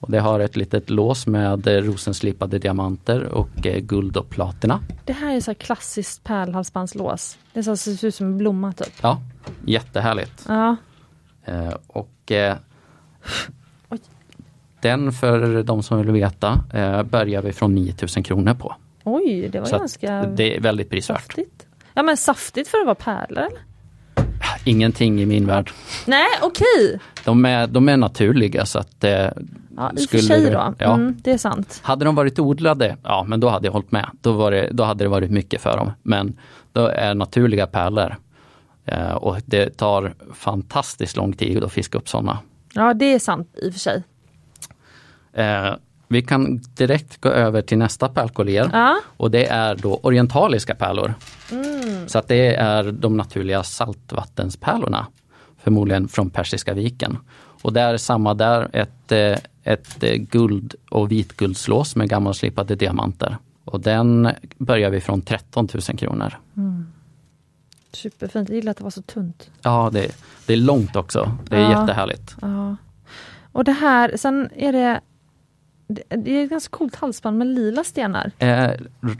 S2: Och det har ett litet lås med eh, rosenslipade diamanter och eh, guld och platina.
S1: det här är så här klassiskt pärlhalsbandslås. Det så ser ut som en blomma typ.
S2: Ja, jättehärligt.
S1: Ja,
S2: Eh, och eh, den för de som vill veta eh, börjar vi från 9000 kronor på.
S1: Oj, det var
S2: Så
S1: ganska
S2: det är väldigt prisvärt.
S1: saftigt. Ja men saftigt för att vara pärlor eller?
S2: Ingenting i min värld.
S1: Nej, okej!
S2: De är, de är naturliga så att eh,
S1: Ja, i och för sig
S2: det-
S1: då.
S2: ja.
S1: Mm, det är sant.
S2: Hade de varit odlade, ja men då hade jag hållit med. Då, var det, då hade det varit mycket för dem. Men då är naturliga pärlor. Eh, och det tar fantastiskt lång tid att fiska upp sådana.
S1: Ja, det är sant i och för sig.
S2: Eh, vi kan direkt gå över till nästa pärlkollier.
S1: Ja,
S2: Och det är då orientaliska pärlor.
S1: Mm.
S2: Så att det är de naturliga saltvattenspärlorna. Förmodligen från Persiska viken. Och där samma där ett, eh, ett eh, guld och vitguldslås med gammalslipade diamanter. Och den börjar vi från 13 000 kronor.
S1: superfint. Jag gillar att det var så tunt.
S2: Ja, det, det är långt också. Det är
S1: Ja.
S2: jättehärligt.
S1: Ja. Och det här, sen är det det är ett ganska coolt halsband med lila stenar.
S2: Eh,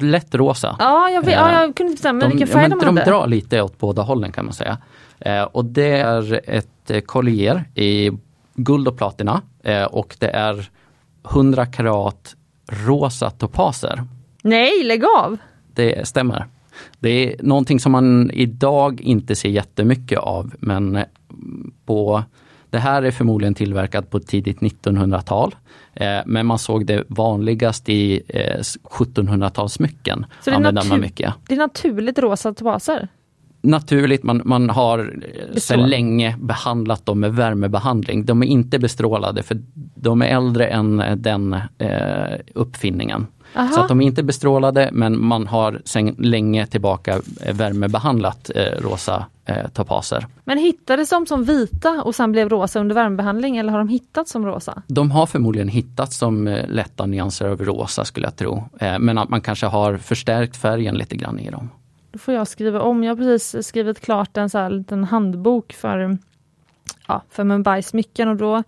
S2: lätt rosa.
S1: Ja, jag, vet,
S2: Ja.
S1: ja, jag kunde inte bestämma
S2: De,
S1: vilken färg de
S2: de
S1: hade.
S2: drar lite åt båda hållen kan man säga. Eh, och det är ett eh, collier i guld och platina eh, och det är 100 karat rosa topaser.
S1: Nej, lägg av!
S2: Det stämmer. Det är någonting som man idag inte ser jättemycket av men eh, på det här är förmodligen tillverkat på tidigt 1900-tal. Eh, men man såg det vanligast i eh, 1700-talssmycken.
S1: Så det är
S2: man mycket.
S1: Det är naturligt rosa topaser.
S2: naturligt, man, man har eh, sedan länge behandlat dem med värmebehandling. De är inte bestrålade för de är äldre än eh, den eh, uppfinningen.
S1: Aha.
S2: Så att de är inte bestrålade men man har sedan länge tillbaka eh, värmebehandlat eh, rosa eh, topaser.
S1: Men hittades de som vita och sen blev rosa under värmebehandling eller har de hittats som rosa?
S2: De har förmodligen hittats som eh, lätta nyanser av rosa skulle jag tro. Eh, men att man kanske har förstärkt färgen lite grann i dem.
S1: Då får jag skriva om. Jag har precis skrivit klart en så här liten handbok för, ja, för Mumbai smycken och då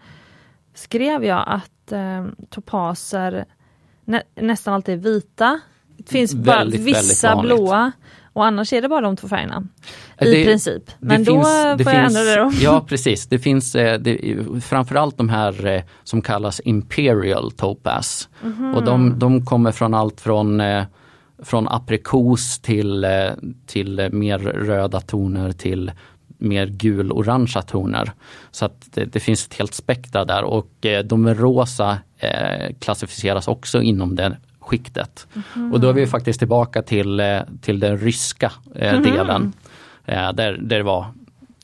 S1: skrev jag att eh, topaser nä, nästan alltid vita. Det finns bara
S2: Väldigt,
S1: vissa
S2: väldigt vanligt.
S1: blåa och annars är det bara de två färgerna. I
S2: Det-
S1: princip. Men då
S2: finns-
S1: får jag
S2: finns-
S1: ändra det då.
S2: Ja precis, det finns eh, det, framförallt de här eh, som kallas Imperial Topaz.
S1: Mhm.
S2: Och de, de kommer från allt från, eh, från aprikos till, till mer röda toner till mer gul-orangea toner. Så att det, det finns ett helt spektra där och de rosa klassificeras också inom det skiktet. Och då är vi faktiskt tillbaka till, eh, till den ryska eh, delen. Eh, där, där det var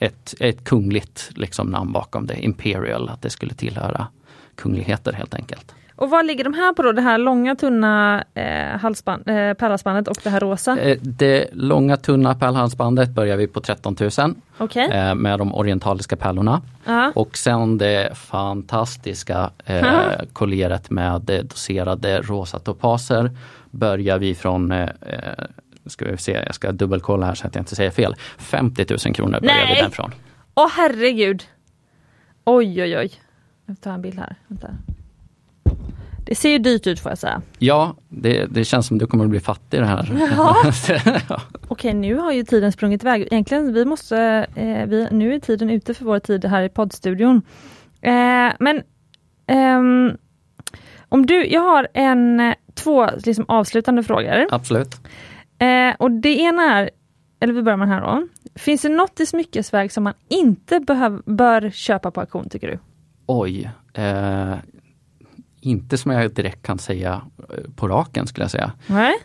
S2: ett, ett kungligt liksom, namn bakom det, Imperial, att det skulle tillhöra kungligheter helt enkelt.
S1: Och vad ligger de här på då? Det här långa tunna eh, halsband, eh, pärlhalsbandet och det här rosa?
S2: Eh, Det långa tunna pärlhalsbandet börjar vi på 13 000
S1: Okej.
S2: eh, med de orientaliska pärlorna.
S1: Ja.
S2: Och sen det fantastiska eh, kolleret med doserade rosa topaser börjar vi från eh, eh, ska vi se, jag ska dubbelkolla här så att jag inte säger fel. 50 000 kronor börjar
S1: Nej!
S2: vi den från.
S1: Åh herregud! Oj oj oj. Jag tar en bild här. Vänta. Det ser ju dyrt ut får jag säga.
S2: Ja, det, det känns som du kommer att bli fattig det här.
S1: Ja. Okej, nu har ju tiden sprungit iväg. Egentligen, vi måste, eh, vi, nu är tiden ute för vår tid här i poddstudion. Eh, men ehm, om du, jag har en, eh, två liksom, avslutande frågor.
S2: Absolut.
S1: Eh, och det ena är, eller vi börjar med den här då. Finns det något i smyckesverk som man inte behöv, bör köpa på auktion tycker du?
S2: Oj. Inte som jag direkt kan säga eh, på raken skulle jag säga.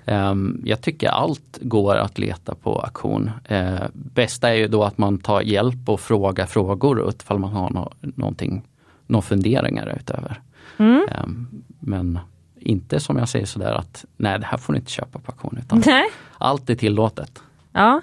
S2: Ehm, Jag tycker allt går att leta på auktion. Eh, Bästa är ju då att man tar hjälp och frågar frågor ifall man har nå- någonting, några funderingar utöver.
S1: Mm.
S2: Ehm, Men inte som jag säger sådär att nej det här får ni inte köpa på auktion utan
S1: Nej.
S2: allt är tillåtet.
S1: Ja,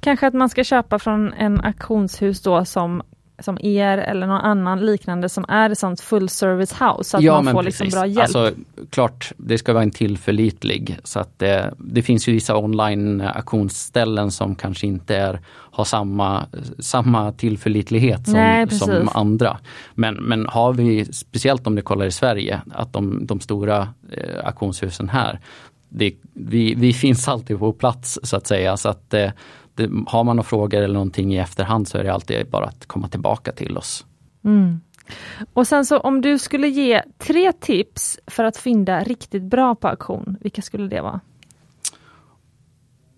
S1: kanske att man ska köpa från en auktionshus då som, som er eller någon annan liknande som är ett sånt full service house så att man får liksom bra hjälp.
S2: Alltså, klart, det ska vara en tillförlitlig. Så att det, det finns ju vissa online auktionsställen som kanske inte är, har samma, samma tillförlitlighet som,
S1: Nej,
S2: som
S1: precis.
S2: andra. Men, men har vi, speciellt om du kollar i Sverige, att de, de stora eh, auktionshusen här, det, vi, vi finns alltid på plats så att säga. Så att, eh, det, har man några frågor eller någonting i efterhand så är det alltid bara att komma tillbaka till oss.
S1: Mm. Och sen så om du skulle ge tre tips för att fynda riktigt bra på auktion, vilka skulle det vara?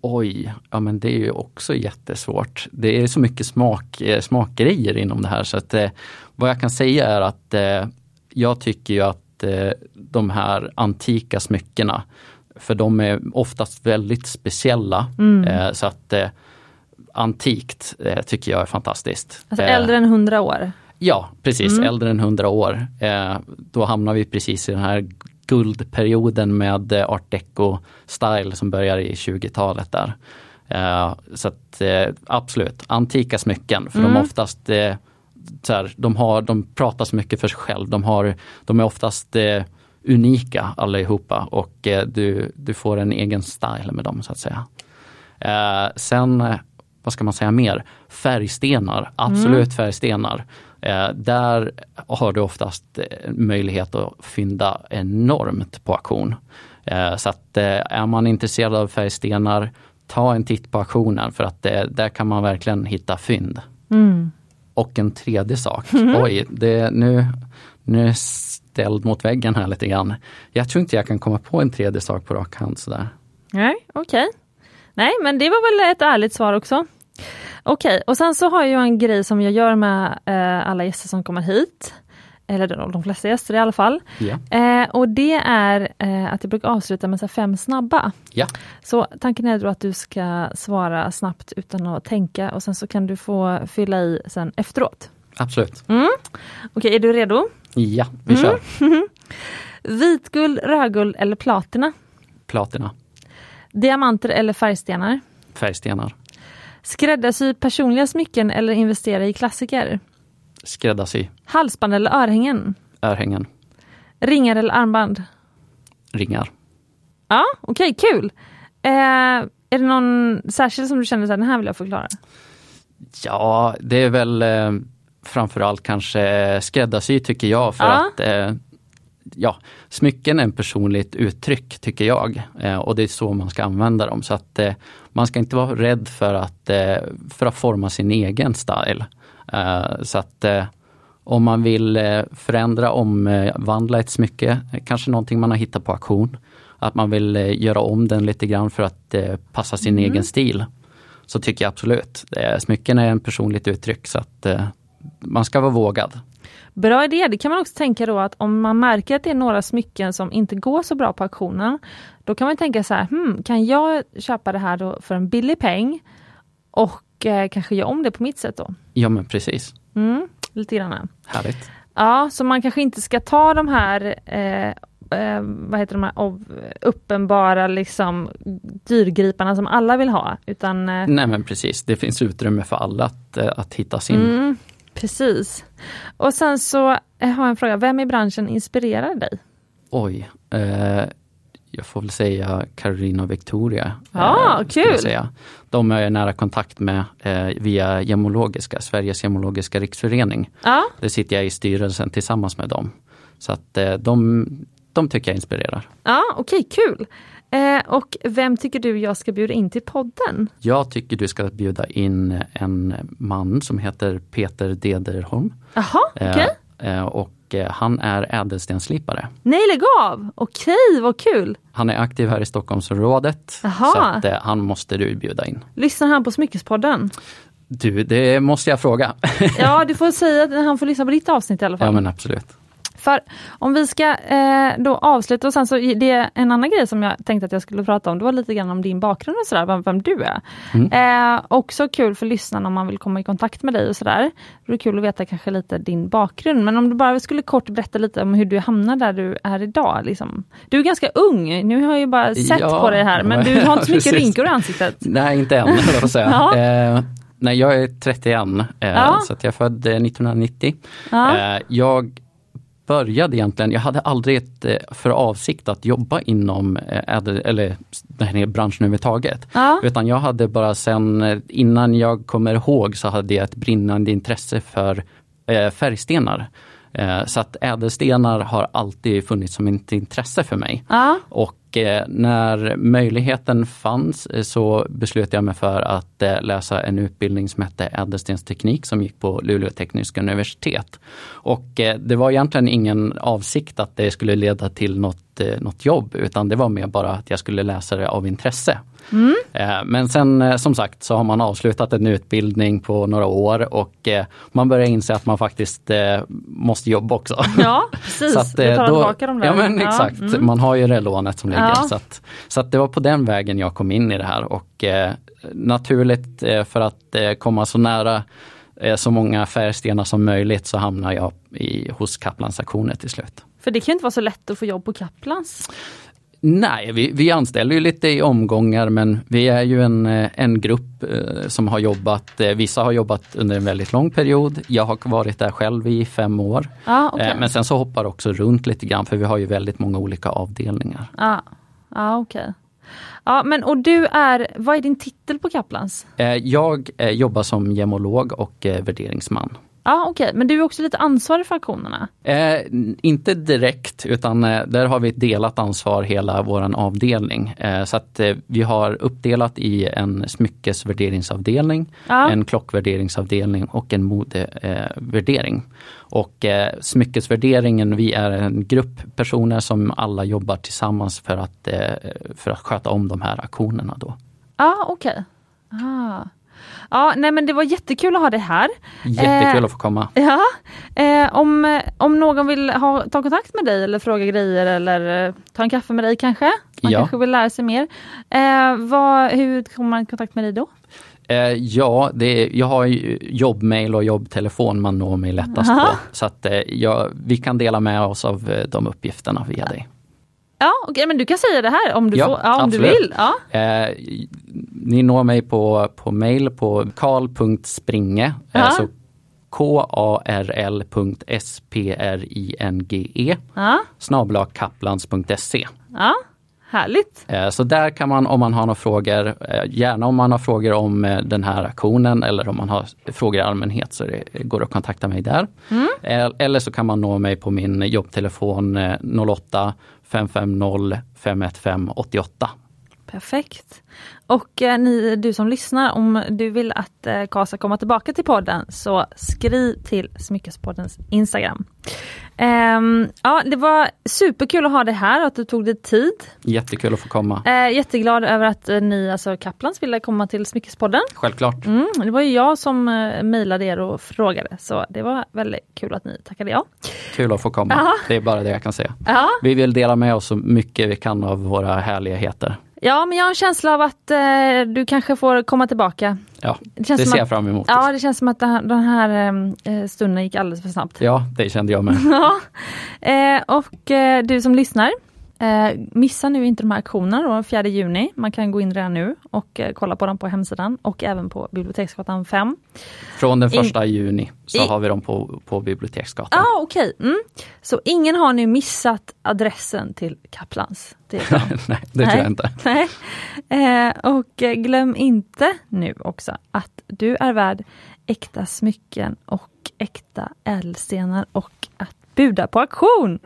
S2: Oj, ja men det är ju också jättesvårt. Det är så mycket smak, eh, smakgrejer inom det här så att eh, vad jag kan säga är att eh, jag tycker ju att eh, de här antika smyckena, för de är oftast väldigt speciella. Eh, så att eh, antikt eh, tycker jag är fantastiskt.
S1: Alltså
S2: Eh,
S1: äldre än 100 år?
S2: Ja, precis. Äldre än 100 år. Eh, då hamnar vi precis i den här guldperioden med art deco-style som börjar i 20-talet där. Så att absolut, antika smycken för de är oftast så här, de, har, de pratar så mycket för sig själv. De, har, de är oftast unika allihopa och du, du får en egen style med dem så att säga. Eh, sen, vad ska man säga mer? Färgstenar, absolut färgstenar. Eh, där har du oftast eh, möjlighet att fynda enormt på auktion. Eh, så att eh, är man intresserad av färgstenar, ta en titt på auktionen för att eh, där kan man verkligen hitta fynd.
S1: Mm.
S2: Och en tredje sak, oj, det, nu, nu ställd mot väggen här lite grann. Jag tror inte jag kan komma på en tredje sak på rak hand sådär.
S1: Nej, okej. Nej, men det var väl ett ärligt svar också. Okej, och sen så har jag en grej som jag gör med eh, alla gäster som kommer hit. Eller de, de flesta gäster i alla fall.
S2: Ja.
S1: Eh, och det är eh, att jag brukar avsluta med så fem snabba.
S2: Ja,
S1: Så tanken är då att du ska svara snabbt utan att tänka och sen så kan du få fylla i sen efteråt.
S2: absolut.
S1: Okej, är du redo?
S2: Ja, vi
S1: Mm.
S2: kör.
S1: Vitguld, rödguld eller platina?
S2: Platina,
S1: Diamanter eller färgstenar?
S2: färgstenar,
S1: Skräddarsy personliga smycken eller investera i klassiker?
S2: skräddarsy,
S1: Halsband eller örhängen?
S2: örhängen,
S1: Ringar eller armband?
S2: ringar.
S1: Ja, okej, kul! Eh, är det någon särskild som du känner att den här vill jag förklara?
S2: Ja, det är väl eh, framförallt kanske skräddarsy tycker jag för
S1: Ja.
S2: att eh, ja, smycken är en personligt uttryck tycker jag eh, och det är så man ska använda dem. Så att eh, man ska inte vara rädd för att, eh, för att forma sin egen style. Så att om man vill förändra, omvandla ett smycke, kanske någonting man har hittat på auktion, att man vill göra om den lite grann för att passa sin egen stil. Så tycker jag absolut. Smycken är en personligt uttryck så att man ska vara vågad.
S1: Bra idé, det kan man också tänka då att om man märker att det är några smycken som inte går så bra på auktionen, då kan man tänka så här, hmm, kan jag köpa det här då för en billig peng och eh, kanske göra om det på mitt sätt då?
S2: Ja men precis.
S1: Mm, lite grann.
S2: Härligt.
S1: Ja, så man kanske inte ska ta de här eh, eh, vad heter de här uppenbara liksom dyrgriparna som alla vill ha, utan eh,
S2: Nej men precis, det finns utrymme för alla att, eh, att hitta sin.
S1: mm, precis. Och sen så eh, har jag en fråga, vem i branschen inspirerar dig?
S2: Oj. Eh, jag får väl säga Carolina och Victoria.
S1: Ja,
S2: eh, skulle jag
S1: kul.
S2: Säga. De är jag nära kontakt med eh, via Gemologiska, Sveriges Gemologiska riksförening.
S1: Ja,
S2: Där sitter jag i styrelsen tillsammans med dem. Så att eh, de, de tycker jag inspirerar.
S1: ja okej, kul. Eh, och vem tycker du jag ska bjuda in till podden?
S2: Jag tycker du ska bjuda in en man som heter Peter Dederholm.
S1: Jaha, okej.
S2: Eh, eh, och eh, han är ädelstenslipare.
S1: Nej, lägg av! Okej, vad kul!
S2: Han är aktiv här i Stockholmsområdet.
S1: Jaha.
S2: Så att, eh, han måste du bjuda in.
S1: Lyssnar han på Smyckespodden?
S2: Du, det måste jag fråga.
S1: Ja, du får säga att han får lyssna på ditt avsnitt i alla fall.
S2: ja men absolut.
S1: För om vi ska eh, då avsluta och sen så det är en annan grej som jag tänkte att jag skulle prata om. Det var lite grann om din bakgrund och sådär, vem, vem du är. Mm. Eh, också kul för lyssnarna om man vill komma i kontakt med dig och sådär. Det är kul att veta kanske lite din bakgrund. Men om du bara skulle kort berätta lite om hur du hamnade där du är idag. Liksom. Du är ganska ung, nu har jag ju bara sett ja, på dig här, men du har inte så mycket rynkor i ansiktet.
S2: Nej, inte än, jag säga. ja. eh, nej, jag är 31, eh, ja. så att jag är född 1990. Ja. Eh, jag började egentligen, jag hade aldrig eh, för avsikt att jobba inom eh, eller den här branschen överhuvudtaget. Ja. Utan jag hade bara sen, eh, innan jag kommer ihåg så hade jag ett brinnande intresse för färgstenar. Så att ädelstenar har alltid funnits som ett intresse för mig. Ja. Och Eh, när möjligheten fanns eh, så beslöt jag mig för att eh, läsa en utbildning som hette ädelstensteknik som gick på Luleå tekniska universitet. Och det var egentligen ingen avsikt att det skulle leda till något, något jobb utan det var mer bara att jag skulle läsa det av intresse. Mm. Men sen som sagt så har man avslutat en utbildning på några år och man börjar inse att man faktiskt måste jobba också.
S1: Ja precis, så att, då, tillbaka de där.
S2: Ja men exakt, mm. man har ju det lånet som ligger. Ja. Så, att, så att det var på den vägen jag kom in i det här och eh, naturligt eh, för att eh, komma så nära eh, så många färgstenar som möjligt så hamnar jag i, hos Kaplans aktioner till slut.
S1: För det kan inte vara så lätt att få jobb på Kaplans?
S2: Nej, vi, vi anställer ju lite i omgångar men vi är ju en, eh, en grupp eh, som har jobbat, eh, vissa har jobbat under en väldigt lång period. Jag har varit där själv i fem år.
S1: Ah, okay.
S2: Men sen så hoppar också runt lite grann för vi har ju väldigt många olika avdelningar.
S1: Ah. Ah, okay. Ja, men och du är, vad är din titel på Kaplans?
S2: Jag jobbar som gemolog och värderingsman.
S1: Ja okej, okay. men du är också lite ansvarig för auktionerna?
S2: Eh, inte direkt utan eh, där har vi ett delat ansvar hela våran avdelning. Eh, så att eh, vi har uppdelat i en smyckesvärderingsavdelning, ja. en klockvärderingsavdelning och en modevärdering. och eh, smyckesvärderingen, vi är en grupp personer som alla jobbar tillsammans för att, eh, för att sköta om de här auktionerna. Då.
S1: Ja okej. Okay. Ah. Ja, nej men det var jättekul att ha dig här.
S2: Jättekul eh, att få komma.
S1: Ja, eh, om, om någon vill ha, ta kontakt med dig eller fråga grejer eller eh, ta en kaffe med dig kanske? Man ja. kanske vill lära sig mer. Eh, vad, hur kommer man i kontakt med dig då?
S2: Eh, ja, det är, jag har jobbmail och jobbtelefon man når mig lättast Aha. på. Så att eh, jag, vi kan dela med oss av de uppgifterna via dig.
S1: Ja, okay, men du kan säga det här om du, ja, får, ja, om du vill. Ja.
S2: Eh, ni når mig på, på mail på karl.springe, alltså karl.springe ja. snabla kaplans.se.
S1: Ja, härligt.
S2: Eh, så där kan man om man har några frågor, eh, gärna om man har frågor om eh, den här aktionen eller om man har frågor i allmänhet så det går att kontakta mig där. Mm. Eller så kan man nå mig på min jobbtelefon 08 550 515 88.
S1: Perfekt. Och eh, ni, du som lyssnar, om du vill att eh, Ka ska komma tillbaka till podden så skriv till Smyckespoddens Instagram. Um, ja, det var superkul att ha dig här och att du tog dig tid.
S2: Jättekul att få komma.
S1: Uh, jätteglad över att uh, ni, alltså Kaplans, ville komma till Smyckespodden.
S2: Självklart.
S1: Mm, det var ju jag som uh, mejlade er och frågade så det var väldigt kul att ni tackade ja.
S2: Kul att få komma, Aha. det är bara det jag kan säga. Aha. Vi vill dela med oss så mycket vi kan av våra härligheter.
S1: Ja, men jag har en känsla av att eh, du kanske får komma tillbaka.
S2: Ja, det, det ser jag fram emot.
S1: Ja, det känns som att den här eh, stunden gick alldeles för snabbt.
S2: Ja, det kände jag med.
S1: ja. Eh, och eh, du som lyssnar, Eh, missa nu inte de här auktionerna då, 4 juni. Man kan gå in redan nu och eh, kolla på dem på hemsidan och även på Biblioteksgatan 5.
S2: Från den första in, juni så i, har vi dem på, på Biblioteksgatan.
S1: ah. Okay. Mm. Så ingen har nu missat adressen till Kaplans?
S2: Det Nej, det tror jag inte.
S1: Nej. Eh, och eh, glöm inte nu också att du är värd äkta smycken och äkta ädelstenar och att buda på auktion!